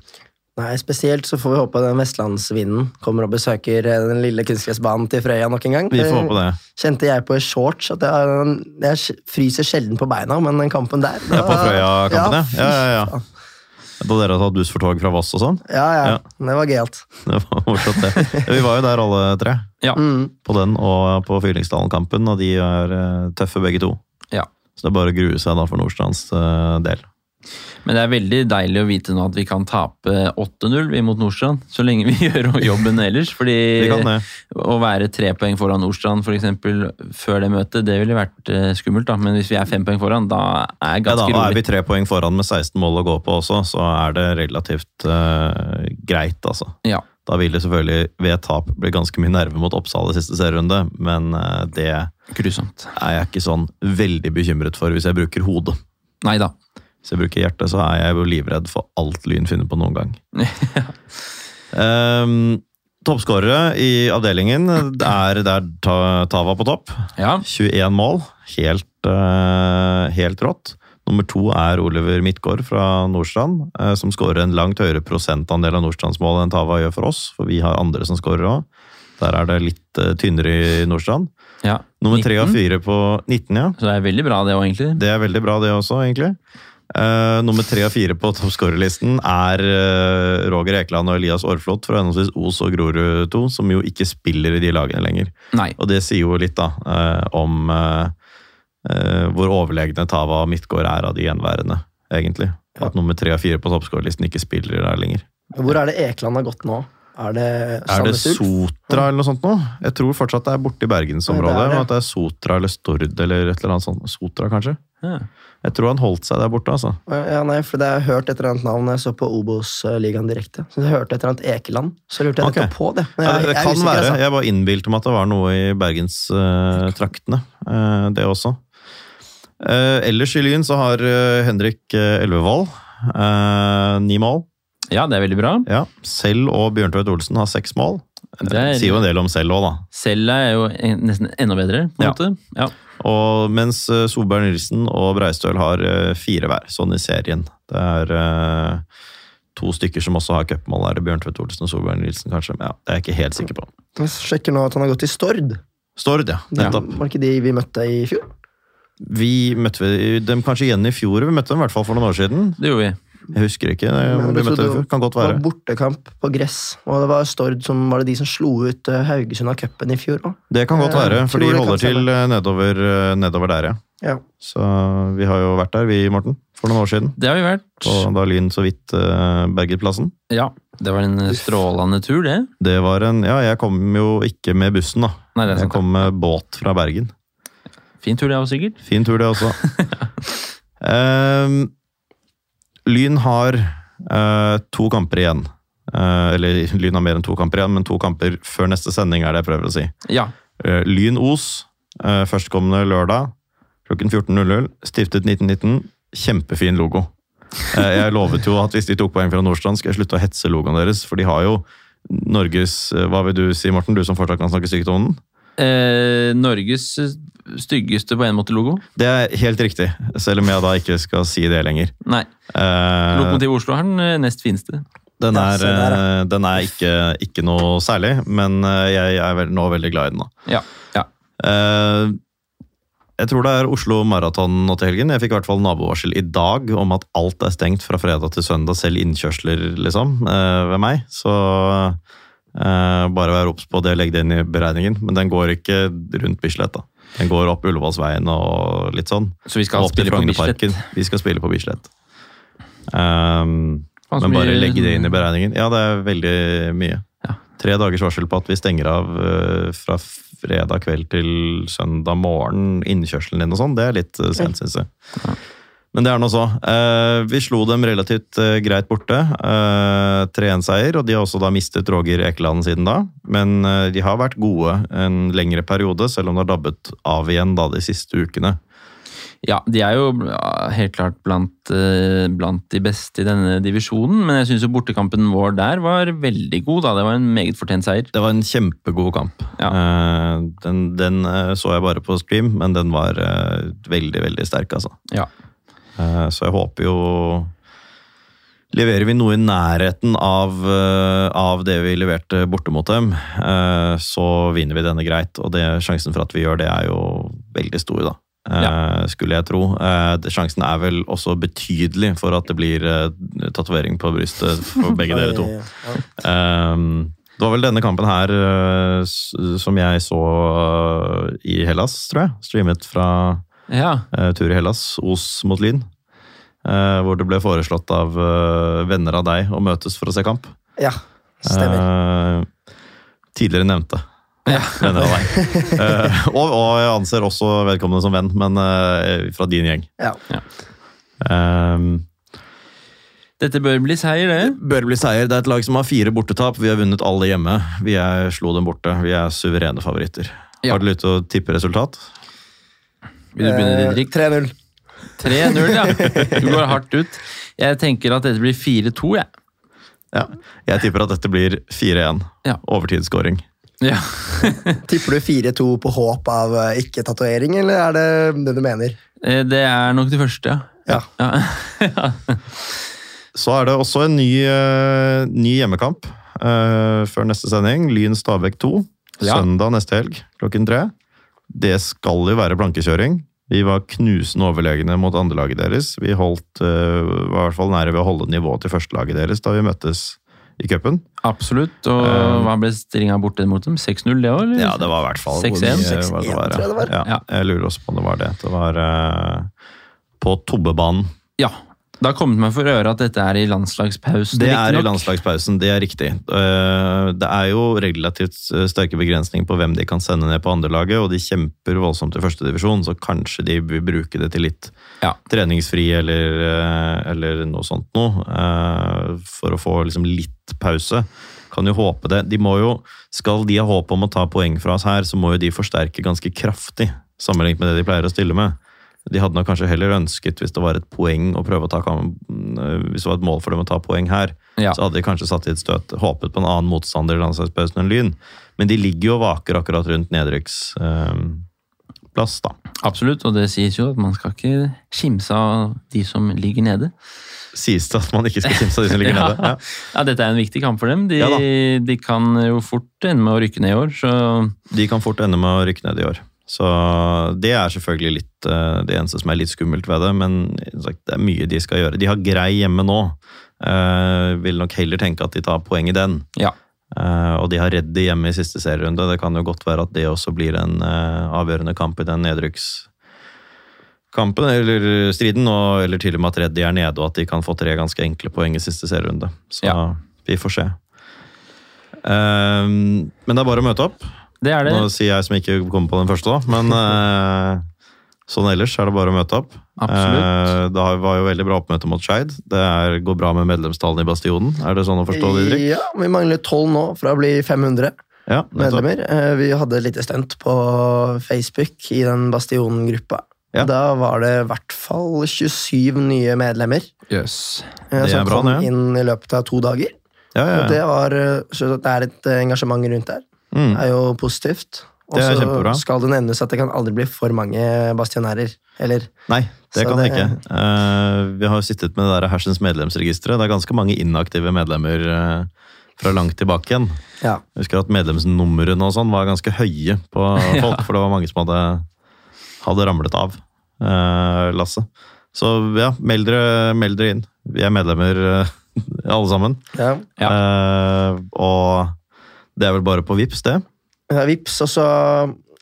Nei, Spesielt så får vi håpe den vestlandsvinden kommer og besøker eh, den lille kunstgressbanen til Frøya nok en gang. Vi får håpe det. Kjente jeg på shorts at jeg, jeg fryser sjelden på beina, men den kampen der Ja, på Frøya-kampen, ja. Ja, ja, ja. Da dere tatt buss for tog fra Voss og sånn? ja, ja. Ja. Det var gøyalt. [LAUGHS] Det var morsomt, det. Vi var jo der alle tre. Ja. Mm. På den og på Fyllingsdalen-kampen, og de er eh, tøffe begge to. Ja. Så det er bare å grue seg da for Nordstrands eh, del. Men det er veldig deilig å vite nå at vi kan tape 8-0 vi mot Nordstrand, så lenge vi [LAUGHS] gjør jobben ellers. Fordi det. å være tre poeng foran Nordstrand for eksempel, før det møtet, det ville vært eh, skummelt. da. Men hvis vi er fem poeng foran, da er jeg Ja, da er vi tre poeng foran med 16 mål å gå på også, så er det relativt uh, greit, altså. Ja. Da vil det selvfølgelig ved tap bli ganske mye nerve mot Oppsal i siste serierunde, men eh, det Grusomt. er jeg ikke sånn veldig bekymret for hvis jeg bruker hodet. Nei da. Hvis jeg bruker hjertet, så er jeg jo livredd for alt Lyn finner på noen gang. [LAUGHS] um, Toppskårere i avdelingen er der Tava på topp. Ja. 21 mål. Helt, uh, helt rått. Nummer to er Oliver Midtgaard fra Nordstrand, uh, som skårer en langt høyere prosentandel av Nordstrands mål enn Tava gjør for oss, for vi har andre som skårer òg. Der er det litt uh, tynnere i Nordstrand. ja. Nummer tre og fire på 19, ja. Så det er veldig bra, det òg, egentlig. Det er veldig bra, det også, egentlig. Eh, nummer tre og fire på toppskårerlisten er uh, Roger Ekeland og Elias Aarflot fra henholdsvis Os og Grorud 2, som jo ikke spiller i de lagene lenger. Nei. Og det sier jo litt da, uh, om hvor overlegne Tava og Midtgård er av de gjenværende, egentlig. At nummer tre og fire på toppskårerlisten ikke spiller der lenger. Hvor er det Ekeland har gått nå? Er det Er det Sotra eller noe sånt nå? Jeg tror fortsatt det er borte i bergensområdet. Ja, det er det. og At det er Sotra eller Stord eller et eller annet sånt. Sotra, kanskje? Ja. Jeg tror han holdt seg der borte, altså. Ja, nei, for det har jeg hørt et eller annet navn jeg så på Obos-ligaen direkte. Så jeg hørte et eller annet Ekeland, så lurte jeg okay. på det. Jeg, Ja, det jeg er kan usikker, være. altså. Jeg var innbilt om at det var noe i bergenstraktene. Uh, det også. Uh, ellers i Lyn så har eh, Henrik uh, Elvevold eh, ni mål. ja, det er veldig bra. Ja. Selv og Bjørntveit Olsen har seks mål. Det Det er- sier jo en del om selv òg, da. Selv er jo en- nesten enda bedre, på en Ja. måte. Ja. Og mens eh, Solberg Nilsen og Breistøl har eh, fire hver, sånn i serien. Det er eh, to stykker som også har cupmål. Er det Bjørntvedt Olsen og Solberg Nilsen, kanskje? Men Ja, det er jeg ikke helt sikker på. Jeg sjekker nå at han har gått til Stord. Stord, ja. Nettopp. Var ikke de vi møtte i fjor? Vi møtte dem kanskje igjen i fjor. Vi møtte dem i hvert fall for noen år siden. Det gjorde vi. Jeg husker ikke. Det, møtte dem det. Kan godt være. Det var bortekamp på gress, og det var Stord som var det de som slo ut eh, Haugesund av cupen i fjor òg. Det kan godt være, for de det holder til eh, nedover, eh, nedover der, ja. Ja. Så vi har jo vært der, vi, Morten, for noen år siden. Det har vi vært. Og da Lyn så vidt eh, berget plassen. Ja, det var en strålende tur, det. Det var en Ja, jeg kom jo ikke med bussen, da. Nei, det er Jeg kom med båt fra Bergen. Fin tur, det òg, sikkert. Fin tur, det også. [LAUGHS] Ehm, Lyn har uh, to kamper igjen. Uh, eller Lyn har mer enn to kamper igjen, men to kamper før neste sending, er det jeg prøver å si. Ja. Uh, Lyn Os, uh, førstkommende lørdag klokken 14.00. Stiftet 1919. Kjempefin logo. Eh, jeg lovet jo at hvis de tok poeng fra Nordstrand, skal jeg slutte å hetse logoen deres, for de har jo Norges eh, Hva vil du si, Morten, du som fortsatt kan snakke stygt om den? Eh, Norges styggeste på en måte logo? Det er helt riktig, selv om jeg da ikke skal si det lenger. Nei. Eh, Lokomotiv Oslo har den eh, nest fineste. den er, der, ja. eh, den er ikke, ikke noe særlig, men eh, jeg er vel, nå veldig glad i den. da. Ja. ja. Eh, jeg tror det er Oslo Maraton nå til helgen. Jeg fikk i hvert fall nabovarsel i dag om at alt er stengt fra fredag til søndag, selv innkjørsler, liksom, eh, ved meg. Så bare vær obs på det, legg det inn i beregningen. Men den går ikke rundt Bislett, da. Den går opp Ullevålsveien og litt sånn. Så vi skal spille på Bislett. Vi skal spille på Bislett. Um, men bare legge det inn i beregningen. Ja, det er veldig mye. Ja. Tre dagers varsel på at vi stenger av uh, fra fredag kveld til søndag morgen, innkjørselen din og sånn. Det er litt uh, sent, syns jeg. Men det er nå så. Eh, vi slo dem relativt eh, greit borte. Uh, 3-1-seier, og de har også da mistet Roger Ekeland siden da. Men eh, de har vært gode en lengre periode, selv om det har dabbet av igjen da de siste ukene. Ja, de er jo helt klart blant, eh, blant de beste i denne divisjonen, men jeg syns jo bortekampen vår der var veldig god. da. Det var en meget fortjent seier. Det var en kjempegod kamp. Ja. Eh, den den eh, så jeg bare på stream, men den var eh, veldig, veldig sterk, altså. Ja. Eh, så jeg håper jo Leverer vi noe i nærheten av, eh, av det vi leverte borte mot dem, eh, så vinner vi denne greit. Og det, sjansen for at vi gjør det, er jo veldig stor, da. Ja. Skulle jeg tro. Sjansen er vel også betydelig for at det blir tatovering på brystet for begge dere to. [LAUGHS] Ehm, det var vel denne kampen her som jeg så i Hellas, tror jeg. Streamet fra ja. eh, tur i Hellas, Os mot Lyn. eh, hvor det ble foreslått av eh, venner av deg å møtes for å se kamp. Ja, stemmer. Eh, tidligere nevnte venner av deg. Eh, og, og jeg anser også vedkommende som venn, men fra din gjeng. Ja. Eh, Dette bør bli seier, det. bør bli seier. Det er et lag som har fire bortetap. Vi har vunnet alle hjemme. Vi er, slo dem borte. Vi er suverene favoritter. Ja. Har du lyst til å tippe resultat? Vil du begynne, Eh, Didrik? 3-0. 3-0, ja. [LAUGHS] Du går hardt ut. Jeg tenker at dette blir 4-2, jeg. Ja. Jeg tipper at dette blir 4-1. Ja. Overtidsskåring. Ja. [LAUGHS] Tipper du 4-2 på håp av eh, ikke-tatovering, eller er det det du mener? Eh, Det er nok det første, ja. Ja. ja. [LAUGHS] Så er det også en ny, ny hjemmekamp uh, før neste sending. Lyn Stabæk 2. Ja. Søndag neste helg klokken tre. Det skal jo være blankekjøring. Vi var knusende overlegne mot andrelaget deres. Vi holdt, uh, var i hvert fall nære ved å holde nivået til førstelaget deres da vi møttes i cupen. Absolutt. Og uh, hva ble stringa borte mot dem? 6-0 det òg. Ja, det var i hvert fall 6-1. hvor mye 6-1, var det var, tror jeg. Ja, Ja. jeg lurer også på om det var det. Det var uh, på Tobbebanen. Ja. Det har kommet meg for øre at dette er i landslagspausen. Det er i landslagspausen, det er riktig. Eh, Det er jo relativt eh, sterke begrensninger på hvem de kan sende ned på andrelaget, og de kjemper voldsomt i førstedivisjon, så kanskje de vil bruke det til litt Ja. treningsfri eller, eh, eller noe sånt noe, for å få liksom litt pause. Kan jo håpe det. De må jo, skal de ha håp om å ta poeng fra oss her, så må jo de forsterke ganske kraftig, sammenlignet med det de pleier å stille med. De hadde nok kanskje heller ønsket, hvis det var et poeng å prøve å ta kamp, hvis det var et mål for dem å ta poeng her, Ja. så hadde de kanskje satt i et støt, håpet på en annen motstander i landslagspausen enn Lyn. Men de ligger jo og vaker akkurat rundt nedrykksplass, da. Absolutt, og det sies jo at man skal ikke kimse av de som ligger nede. Sies det at man ikke skal kimse av de som ligger [LAUGHS] Ja. nede? Ja. Ja, dette er en viktig kamp for dem. De, de kan jo fort ende med å rykke ned i år, så De kan fort ende med å rykke ned i år. Så det er selvfølgelig litt eh, det eneste som er litt skummelt ved det, men det er mye de skal gjøre. De har grei hjemme nå. Eh, vil nok heller tenke at de tar poeng i den. ja. Eh, og de har Reddy hjemme i siste serierunde. Det kan jo godt være at det også blir en avgjørende kamp i den nedrykkskampen, eller striden, og, eller til og med at Reddy er nede, og at de kan få tre ganske enkle poeng i siste serierunde. Så Ja. vi får se. Men det er bare å møte opp. Det er det. Nå sier jeg som ikke kommer på den første, da, men eh, sånn ellers er det bare å møte opp. Absolutt. Eh, det var jo veldig bra oppmøte mot Skeid. Det er, går bra med medlemstallene i Bastionen. Er det sånn å forstå, Didrik? Ja, vi mangler 12 nå for å bli 500 Ja, medlemmer. Eh, Vi hadde et lite stunt på Facebook i den Bastionen-gruppa. Ja. Da var det i hvert fall 27 nye medlemmer yes. eh, som bra, kom ja. inn i løpet av to dager. Ja, ja, Og det, var, eh, så det er et engasjement rundt der. Mm. Er jo positivt. Og Det så skal det nevnes at det kan aldri bli for mange bastionærer. Eller Nei, det Så kan det ikke. Uh, vi har jo sittet med det der Hersens medlemsregisteret. Det er ganske mange inaktive medlemmer uh, fra langt tilbake igjen. ja. Jeg husker at medlemsnumrene og sånn var ganske høye på [LAUGHS] folk, for det var mange som hadde, hadde ramlet av uh, lasset. Så ja, meld dere, meld dere inn. Vi er medlemmer eh, [LAUGHS] alle sammen. ja. Eh, og det er vel bare på Vips det. Ja, Vips, og så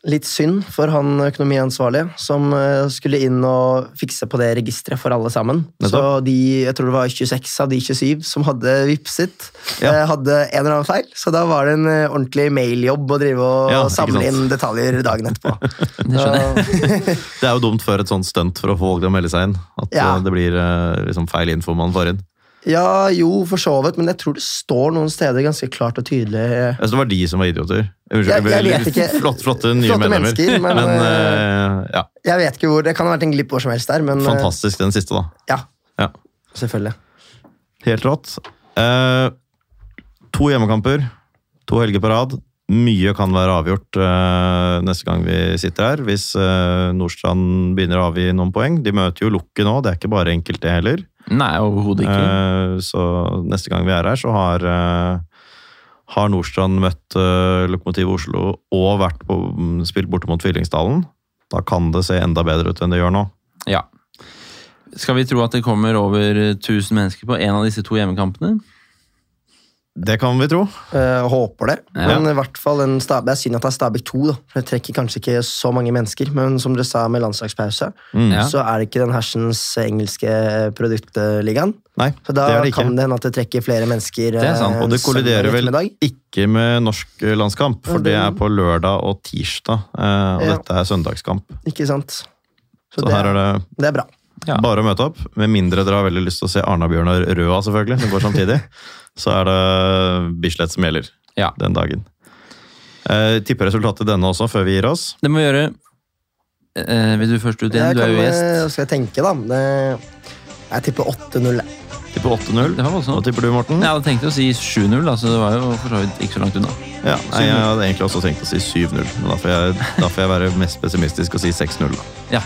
litt synd for han økonomiansvarlige, som eh, skulle inn og fikse på det registeret for alle sammen. Så de, jeg tror det var 26 av de 27 som hadde vipset, Ja. eh, hadde en eller annen feil. Så da var det en eh, ordentlig mailjobb å drive og Ja, samle inn detaljer dagen etterpå. [LAUGHS] Det skjønner jeg. [LAUGHS] Det er jo dumt før et sånt stunt for å få folk til å melde seg inn. At Ja. det blir liksom feil info man får inn. Ja, jo, for så vidt, men jeg tror det står noen steder ganske klart og tydelig. Synes det var de som var idioter. Unnskyld, Jeg- jeg vet ikke. Flott, flotte nye Flotte medlemmer. mennesker, men, uh, ja, Jeg vet ikke hvor, Det kan ha vært en glipp hvor som helst der, men eh, fantastisk den siste, da. ja, Ja, selvfølgelig. Helt rått. Uh, to hjemmekamper, to helger på rad. Mye kan være avgjort uh, neste gang vi sitter her, hvis uh, Nordstrand begynner å avgi noen poeng. De møter jo Lukket nå, det er ikke bare enkelt, det heller. Nei, overhodet ikke. Eh, så neste gang vi er her, så har, eh, har Nordstrand møtt eh, Lokomotiv Oslo og vært på, spilt borte mot Fyllingsdalen. Da kan det se enda bedre ut enn det gjør nå. Ja. Skal vi tro at det kommer over 1000 mennesker på en av disse to hjemmekampene? Det kan vi tro. Uh, håper det. Ja. Men i hvert fall en Stab jeg synd at det er Stabæk 2, da. For det trekker kanskje ikke så mange mennesker. Men som dere sa med landslagspause, Mm. Ja. så er det ikke den hersens engelske produktligaen. Nei, Så det da er det ikke. kan det hende at det trekker flere mennesker. Det er sant, eh, Og det kolliderer vel ikke med norsk landskamp, for det det- er på lørdag og tirsdag. eh, Og Ja. dette er søndagskamp. Ikke sant? Så, Så det, her er det det er bra. Ja. bare å møte opp. Med mindre dere har veldig lyst til å se Arna-Bjørnar Røa, selvfølgelig, som går samtidig. [LAUGHS] Så er det Bislett som gjelder Ja. den dagen. Eh, tipper resultatet denne også, før vi gir oss. Det må vi gjøre. Eh, vil du først ut igjen? Du er jo gjest. eh, skal jeg tenke, da. Det, jeg tipper 8-0. jeg. Tipper 8-0. Det Hva tipper du, Morten? Jeg hadde tenkt å si 7-0, da, så det var jo for så vidt ikke så langt unna. Ja, nei, jeg hadde egentlig også tenkt å si 7-0, men da får, jeg, da får jeg være mest pessimistisk og si 6-0. Ja.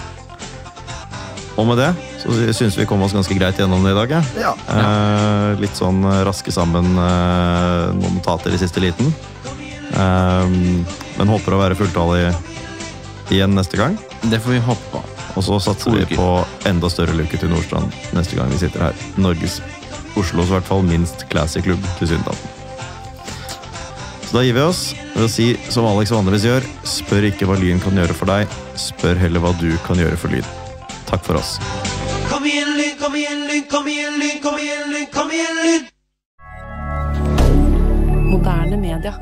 Og med det så syns vi kom oss ganske greit gjennom det i dag. Ja. Eh, litt sånn eh, raske sammen eh, noen notater i siste liten. Eh, men håper å være fulltallig igjen neste gang. Det får vi håpe på. Og så satser vi på enda større lykke til Nordstrand neste gang vi sitter her. Norges, Oslos i hvert fall minst classy klubb til Sydendaten. Så da gir vi oss ved å si som Alex vanligvis gjør, spør ikke hva Lyn kan gjøre for deg, spør heller hva du kan gjøre for Lyn. Takk for oss. Kom igjen, Lyn, kom igjen, Lyn, kom igjen, Lyn, kom igjen, Lyn, kom igjen, Lyn! Moderne media.